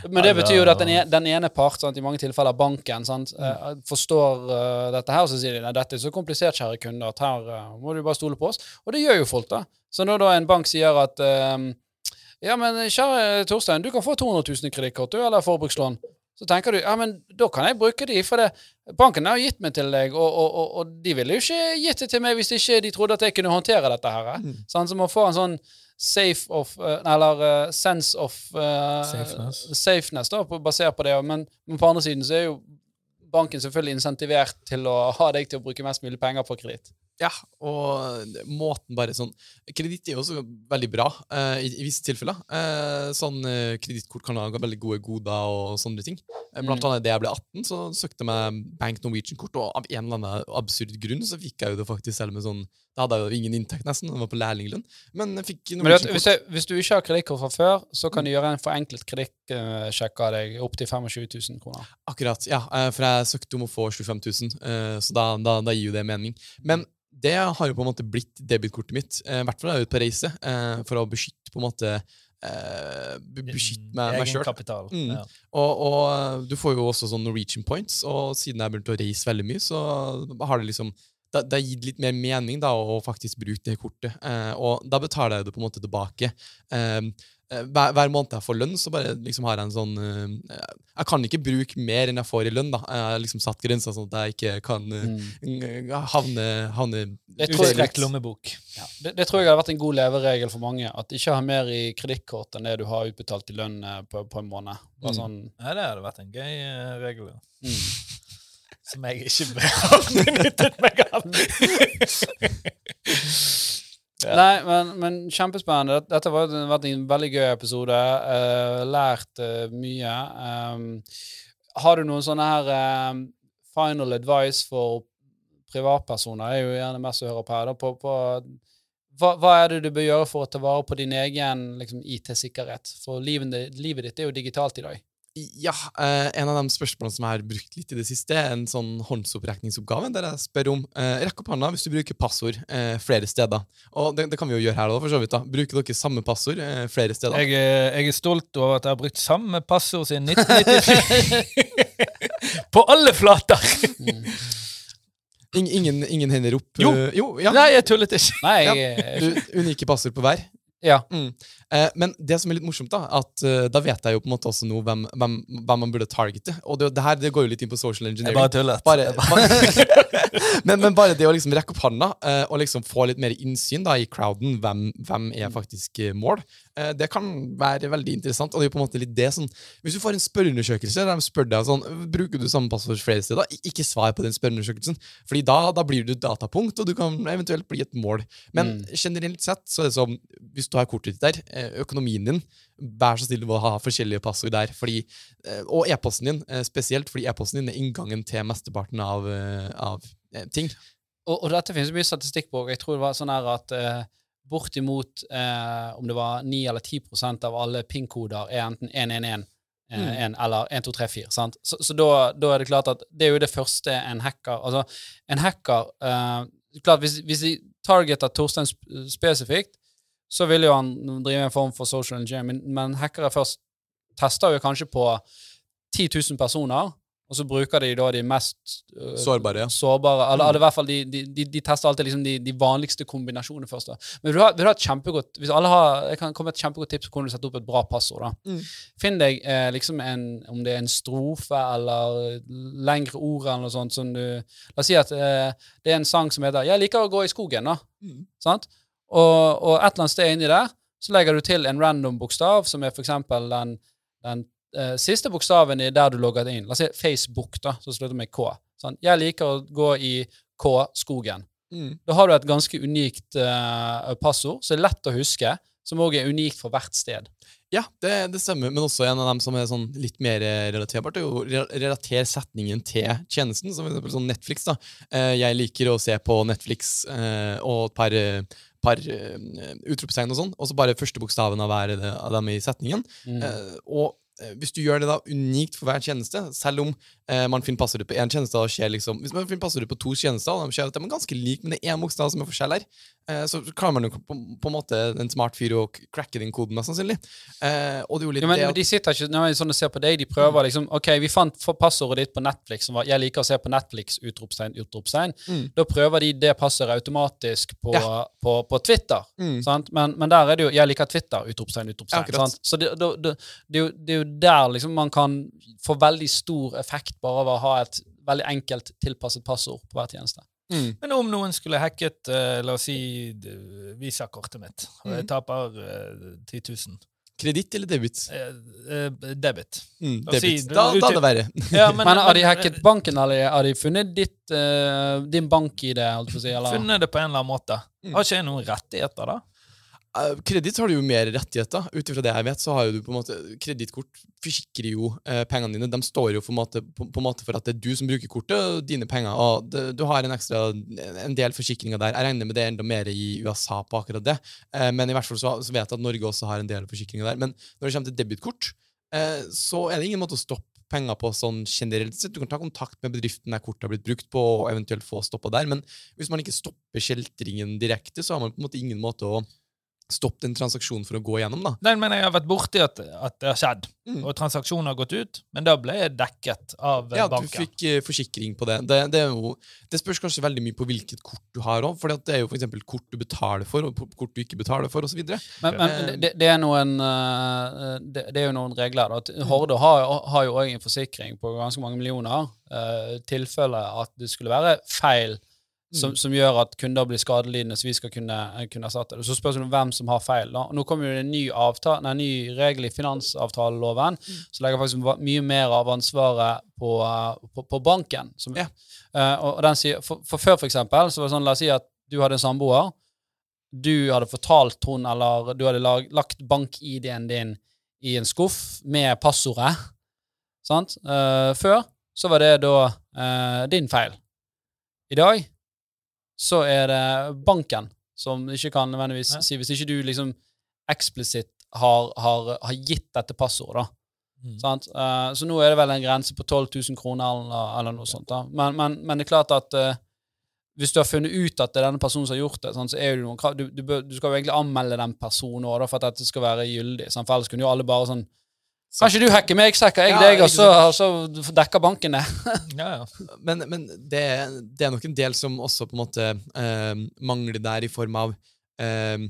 Da, men det betyr jo at den, e- den ene part, sant, i mange tilfeller banken, sant, eh, forstår uh, dette her, og så sier de at dette er så komplisert, kjære kunde, at her uh, må du bare stole på oss. Og det gjør jo folk, da. Så når da en bank sier at ja, men kjære Torstein, du kan få 200 000 i kredittkort, eller forbrukslån. Så tenker du ja, men da kan jeg bruke de, for det, banken har gitt meg til deg, og, og, og, og de ville jo ikke gitt det til meg hvis ikke de trodde at jeg kunne håndtere dette her. eh. Mm. Sånn, så må få en sånn safe of eh, Eller eh, sense of uh, Safeness. safeness da, på, basert på det. Men, men på andre siden så er jo banken selvfølgelig insentivert til å ha deg til å bruke mest mulig penger på kreditt. Ja, og måten bare sånn Kreditt er jo også veldig bra uh, i, i visse tilfeller. Uh, sånn uh, Kredittkort kan ha veldig gode goder og sånne ting. Blant Mm. annet da jeg ble 18, så søkte jeg meg Bank Norwegian-kort, og av en eller annen absurd grunn så fikk jeg jo det faktisk selv med sånn Da hadde jeg jo ingen inntekt, nesten. Jeg var på lærlinglønn. Men jeg fikk Men du hvis, jeg, hvis du ikke har kredittkort fra før, så kan du gjøre en forenklet kredittsjekk av deg opp til 25 000 kroner. Akkurat, ja. eh, For jeg søkte om å få 25 000, eh, så da, da, da gir jo det mening. Men det har jo på en måte blitt debitkortet mitt. eh, I hvert fall da jeg er ute på reise, eh, for å beskytte på en måte eh, be- Beskytte meg, meg sjøl. Egenkapital. Mm. Ja. Og, og du får jo også sånn Norwegian points, og siden jeg har begynt å reise veldig mye, så har det liksom det, det har gitt litt mer mening da, å faktisk bruke det kortet. Eh, og da betaler jeg det på en måte tilbake. Eh, eh, hver, hver måned jeg får lønn, så bare liksom har jeg en sånn eh, Jeg kan ikke bruke mer enn jeg får i lønn. da. Jeg har liksom satt grensa sånn at jeg ikke kan eh, Mm. havne, havne Det tror jeg- lommebok. Ja, det, det tror jeg har vært en god leveregel for mange. At ikke ha mer i kredittkort enn det du har utbetalt i lønn eh, på, på en måned. Bare Mm. Nei, det hadde vært en gøy eh, regel. ja. mm. Som jeg ikke har benyttet meg av. Ja. Nei, men, men kjempespennende. Dette- har vært- en veldig gøy episode. Uh, lært uh, mye. Um, har du noen sånne her um, final advice for privatpersoner? Jeg er jo gjerne mest å høre på her. Da, på, på, hva, hva er det du bør gjøre for å ta vare på din egen liksom, IT-sikkerhet? For livet, livet ditt er jo digitalt i dag. Ja, eh, en av de spørsmålene som jeg har brukt litt i det siste, er en sånn håndsopprekningsoppgave der jeg spør om eh, Rekk opp hånda hvis du bruker passord eh, flere steder. Og det, det kan vi jo gjøre her, da, for så vidt. da. Bruker dere samme passord eh, flere steder? Jeg, er- jeg er stolt over at jeg har brukt samme passord siden 1994. På alle flater! Ing, ingen, ingen hender opp? Jo. eh, jo ja. Nei, jeg tullet ikke. Nei, jeg, Du, unike passord på hver? ja. Mm. Eh, men det som er litt morsomt, da, at eh, da vet jeg jo på en måte også nå hvem, hvem, hvem man burde targete. Og det, det her det går jo litt inn på social Jeg engineering. bare tullet. Bare, bare- men, men bare det å liksom rekke opp handa eh, og liksom få litt mer innsyn da i crowden, hvem, hvem er faktisk eh, mål, det kan være veldig interessant. Og det er jo på en måte litt det sånn Hvis du får en spørreundersøkelse der de spør deg sånn Bruker du samme passord flere steder, ikke svar på den spørreundersøkelsen. Fordi da, da blir du datapunkt, og du kan eventuelt bli et mål. Men Mm. generelt sett så er det sånn Hvis du har kortet ditt der, økonomien din Vær så snill å ha forskjellige passord der. Fordi, eh, og e-posten din, eh, spesielt fordi e-posten din er inngangen til mesteparten av, eh, av eh, ting. Og, og dette finnes mye statistikk på. Jeg tror det var sånn her at eh, bortimot eh, om det var 9 eller 10% av alle PIN-koder er enten 111 eh, Mm. en, eller 1234. Sant? Så, så da, da er det klart at det er jo det første en hacker Altså, en hacker eh, klart Hvis, hvis de targeter Torstein sp- spesifikt, så vil jo han drive en form for social engineering, men, hackere først tester jo kanskje på 10 000 personer, og så bruker de da de mest uh, Sårbare, sårbare eller, Mm. eller i hvert fall de, de, de, de tester alltid liksom de, de vanligste kombinasjonene først. da. Men vil du ha, vil du ha et kjempegodt hvis alle har, Jeg kan komme med et kjempegodt tips om hvordan du setter opp et bra passord. da. Mm. Finn deg eh, liksom en, om det er en strofe eller lengre ord eller noe sånt som du La oss si at eh, det er en sang som heter 'Jeg liker å gå i skogen'. da. Mm. Sant? Og, og et eller annet sted inni der så legger du til en random bokstav, som er eksempel den, den eh, siste bokstaven i der du logger deg inn. La oss si Facebook, da, som slutter med K. Sånn. Jeg liker å gå i K, skogen. Mm. Da har du et ganske unikt eh, passord, som er lett å huske, som òg er unikt for hvert sted. Ja, det, det stemmer, men også en av dem som er sånn litt mer relaterbart, er jo relater setningen til tjenesten. Som for eksempel sånn Netflix. da. Eh, Jeg liker å se på Netflix eh, og et par, eh, par uh, utropstegn og sånn, og så bare første bokstaven av hver eh, av dem i setningen. Mm. Uh, og hvis du gjør det da unikt for hver tjeneste, selv om man finner passordet på én tjeneste, og skjer liksom, hvis man finner passordet på to tjenester, og de ser at de er ganske like, men det er én bokstav som er forskjell her, eh, så klarer man jo på, på en måte en smart fyr å cracke den koden, mest sannsynlig. Eh, og det er jo litt Jo, men, det men at de sitter ikke når jeg sånn ser på deg, de prøver liksom OK, vi fant passordet ditt på Netflix, som var 'Jeg liker å se på Netflix', utropstegn, utropstegn. Mm. Da prøver de det passordet automatisk på, Ja. på, på Twitter. Mm. Sant? Men, men der er det jo 'Jeg liker Twitter', utropstegn, utropstegn. Ja, sant? Så det, det, det, er det er jo der liksom man kan få veldig stor effekt bare av å ha et veldig enkelt tilpasset passord på hver tjeneste. Mm. Men om noen skulle hacket uh, la oss si visakortet mitt, og jeg Mhm. taper uh, 10 000 Kreditt eller debit? Uh, eh, Debit. Mm, si, debit. Da, da er det verre. Ja, Men, har de hacket banken, eller har de funnet ditt, din jeg på å si. Funnet det på en eller annen måte. Mm. Har ikke jeg noen rettigheter, da? Eh, Kreditt har du jo mer rettigheter. Ut ifra det jeg vet, så har jo du på en måte Kredittkort forsikrer jo eh, pengene dine. De står jo for, en måte, på, på måte for at det er du som bruker kortet, og dine penger. Og det, du har en ekstra en del forsikringer der. Jeg regner med det er enda mer i USA på akkurat det. Eh, men i hvert fall så, så vet jeg at Norge også har en del forsikringer der. Men når det kommer til debitkort, eh, så er det ingen måte å stoppe penger på sånn generelt sett. Du kan ta kontakt med bedriften der kortet har blitt brukt på, og eventuelt få stoppa der. Men hvis man ikke stopper kjeltringen direkte, så har man på en måte ingen måte å stoppe en transaksjon for å gå gjennom. da. Nei, men jeg har vært borti at, at det har skjedd, Mm. og transaksjonen har gått ut, men da ble jeg dekket av banken. Ja, du fikk uh, forsikring på det. Det, det, er jo, det spørs kanskje veldig mye på hvilket kort du har òg. For det er jo eksempel kort du betaler for, og kort du ikke betaler for, osv. Men, men det, det, er noen, uh, det, det er jo noen regler. da. Horde har, har jo òg en forsikring på ganske mange millioner. Uh, tilfelle at det skulle være feil som, som gjør at kunder blir skadelidende, så vi skal kunne, kunne erstatte det. Så spørs det om hvem som har feil. da. Nå kommer det en ny, avtale, nei, ny regel i finansavtaleloven som legger faktisk mye mer av ansvaret på, eh, på, på banken. Som, Ja. uh, og den sier, for, for før, for eksempel, så var det sånn, la oss si at du hadde en samboer. Du hadde fortalt hun, eller du hadde lag, lagt bank-ID-en din i en skuff med passordet. Sant? Uh, før så var det da uh, din feil. I dag så er det banken som ikke kan nødvendigvis Ja. si Hvis ikke du liksom eksplisitt har, har, har gitt dette passordet, da. Mm. Sant? Eh, så nå er det vel en grense på 12 000 kroner eller, eller noe sånt. da. Men, men, men det er klart at uh, hvis du har funnet ut at det er denne personen som har gjort det, sant, så er det noen krav. Du, du, bør, du skal jo egentlig anmelde den personen også, da, for at dette skal være gyldig. Sant? For ellers kunne jo alle bare sånn Kanskje du hacker meg, så hacker jeg Ja, deg, og så, og så dekker banken det. Ja, ja. Men, men det, det er nok en del som også på en måte eh, mangler der, i form av eh,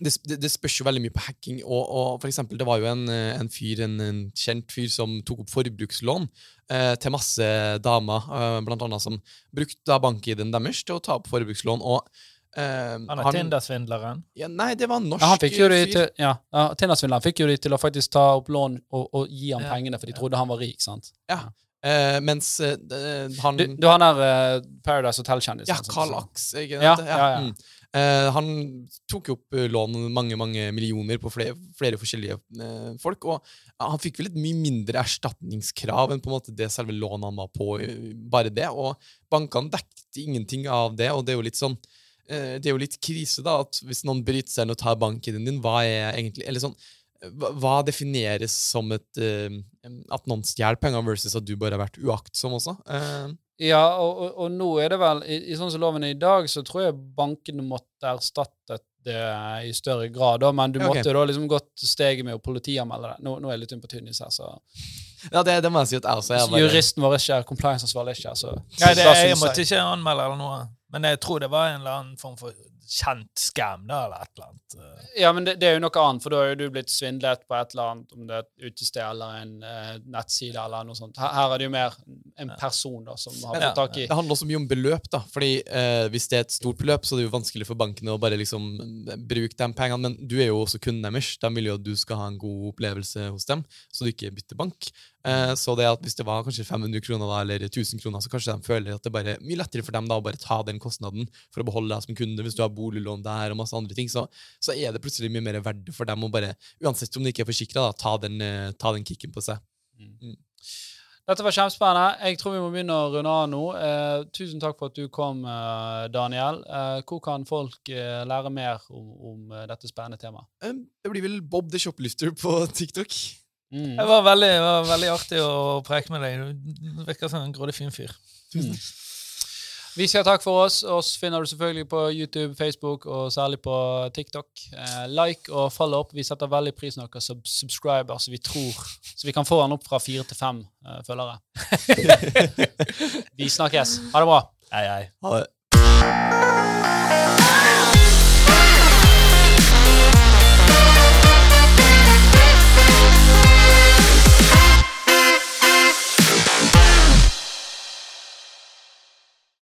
det, det, spørs jo veldig mye på hacking. Og, og for eksempel, det var jo en, en fyr, en, en kjent fyr som tok opp forbrukslån eh, til masse damer, eh, blant annet som brukte bank-ID-en deres til å ta opp forbrukslån. og eh, Han er Tinder-svindleren. Ja, nei, det var en norsk Ja, han fikk jo de fyr. til, ja, ja, Tindersvindleren fikk jo de til å faktisk ta opp lån og, og gi ham Ja. pengene, for de trodde han var rik. sant? Eh, mens uh, han Du, du han er uh, Paradise Hotel-kjendisen. Ja? Carl Axe. Ikke Ja, sant? ja, ja. Mm. Eh, han tok jo opp eh, lån mange mange millioner på flere, flere forskjellige eh, folk. Og ja, han fikk vel et mye mindre erstatningskrav enn på en måte det selve lånet han var på. eh, bare det, Og bankene dekket ingenting av det. og det er jo litt sånn eh, det er jo litt krise, da, at hvis noen bryter seg inn og tar banken din, hva er egentlig Eller sånn eh, hva, hva defineres som et eh, At noen stjeler penger, versus at du bare har vært uaktsom også? Eh, Ja, og, og, og nå er det vel i, i sånn som loven er i dag, så tror jeg bankene måtte erstattet det i større grad. Da, men du okay. ok. måtte da liksom gått steget med å politianmelde det. Nå, nå er jeg litt inn på tynn is her, så ja, det, det må jeg si at jeg også er. så Juristen vår er ikke compliance-ansvarlig, ikke, så Nei, det, jeg måtte ikke anmelde eller noe. Men jeg tror det var en eller annen form for kjent scam, da, eller et eller annet. eh. Ja, men det, det er jo noe annet, for da har jo du blitt svindlet på et eller annet, om det er et utested eller en uh, nettside eller noe sånt. Her, her er det jo mer en person da, som har fått tak i Det handler også mye om beløp, da. Fordi uh, hvis det er et stort beløp, så er det jo vanskelig for bankene å bare liksom bruke de pengene. Men du er jo også kunden deres. De vil jo at du skal ha en god opplevelse hos dem, så du ikke bytter bank. Eh, så det at hvis det var kanskje 500 kroner da, eller 1000 kroner, så kanskje de føler at det bare er mye lettere for dem da å bare ta den kostnaden for å beholde deg som kunde. Hvis du har boliglån der og masse andre ting, så, så er det plutselig mye mer verdt for dem å bare, uansett om de ikke er forsikra, ta, den, eh, ta den kicken på seg. Dette var kjempespennende. Jeg tror vi må begynne å runde av nå. Eh, tusen takk for at du kom, eh, Daniel. Eh, hvor kan folk lære mer om, om dette spennende temaet? Det blir vel Bob the Shoplifter på TikTok. Mm. Det var veldig, det var veldig artig å preke med deg. Du virker som en grådig fin fyr. Vi sier takk for oss. Oss finner du selvfølgelig på YouTube, Facebook og særlig på TikTok. Eh, like og fall opp Vi setter veldig pris på dere sub subscriber, så vi tror Så vi kan få den opp fra fire til fem eh, følgere. vi snakkes. Ha det bra. Hei, hei. Ha det.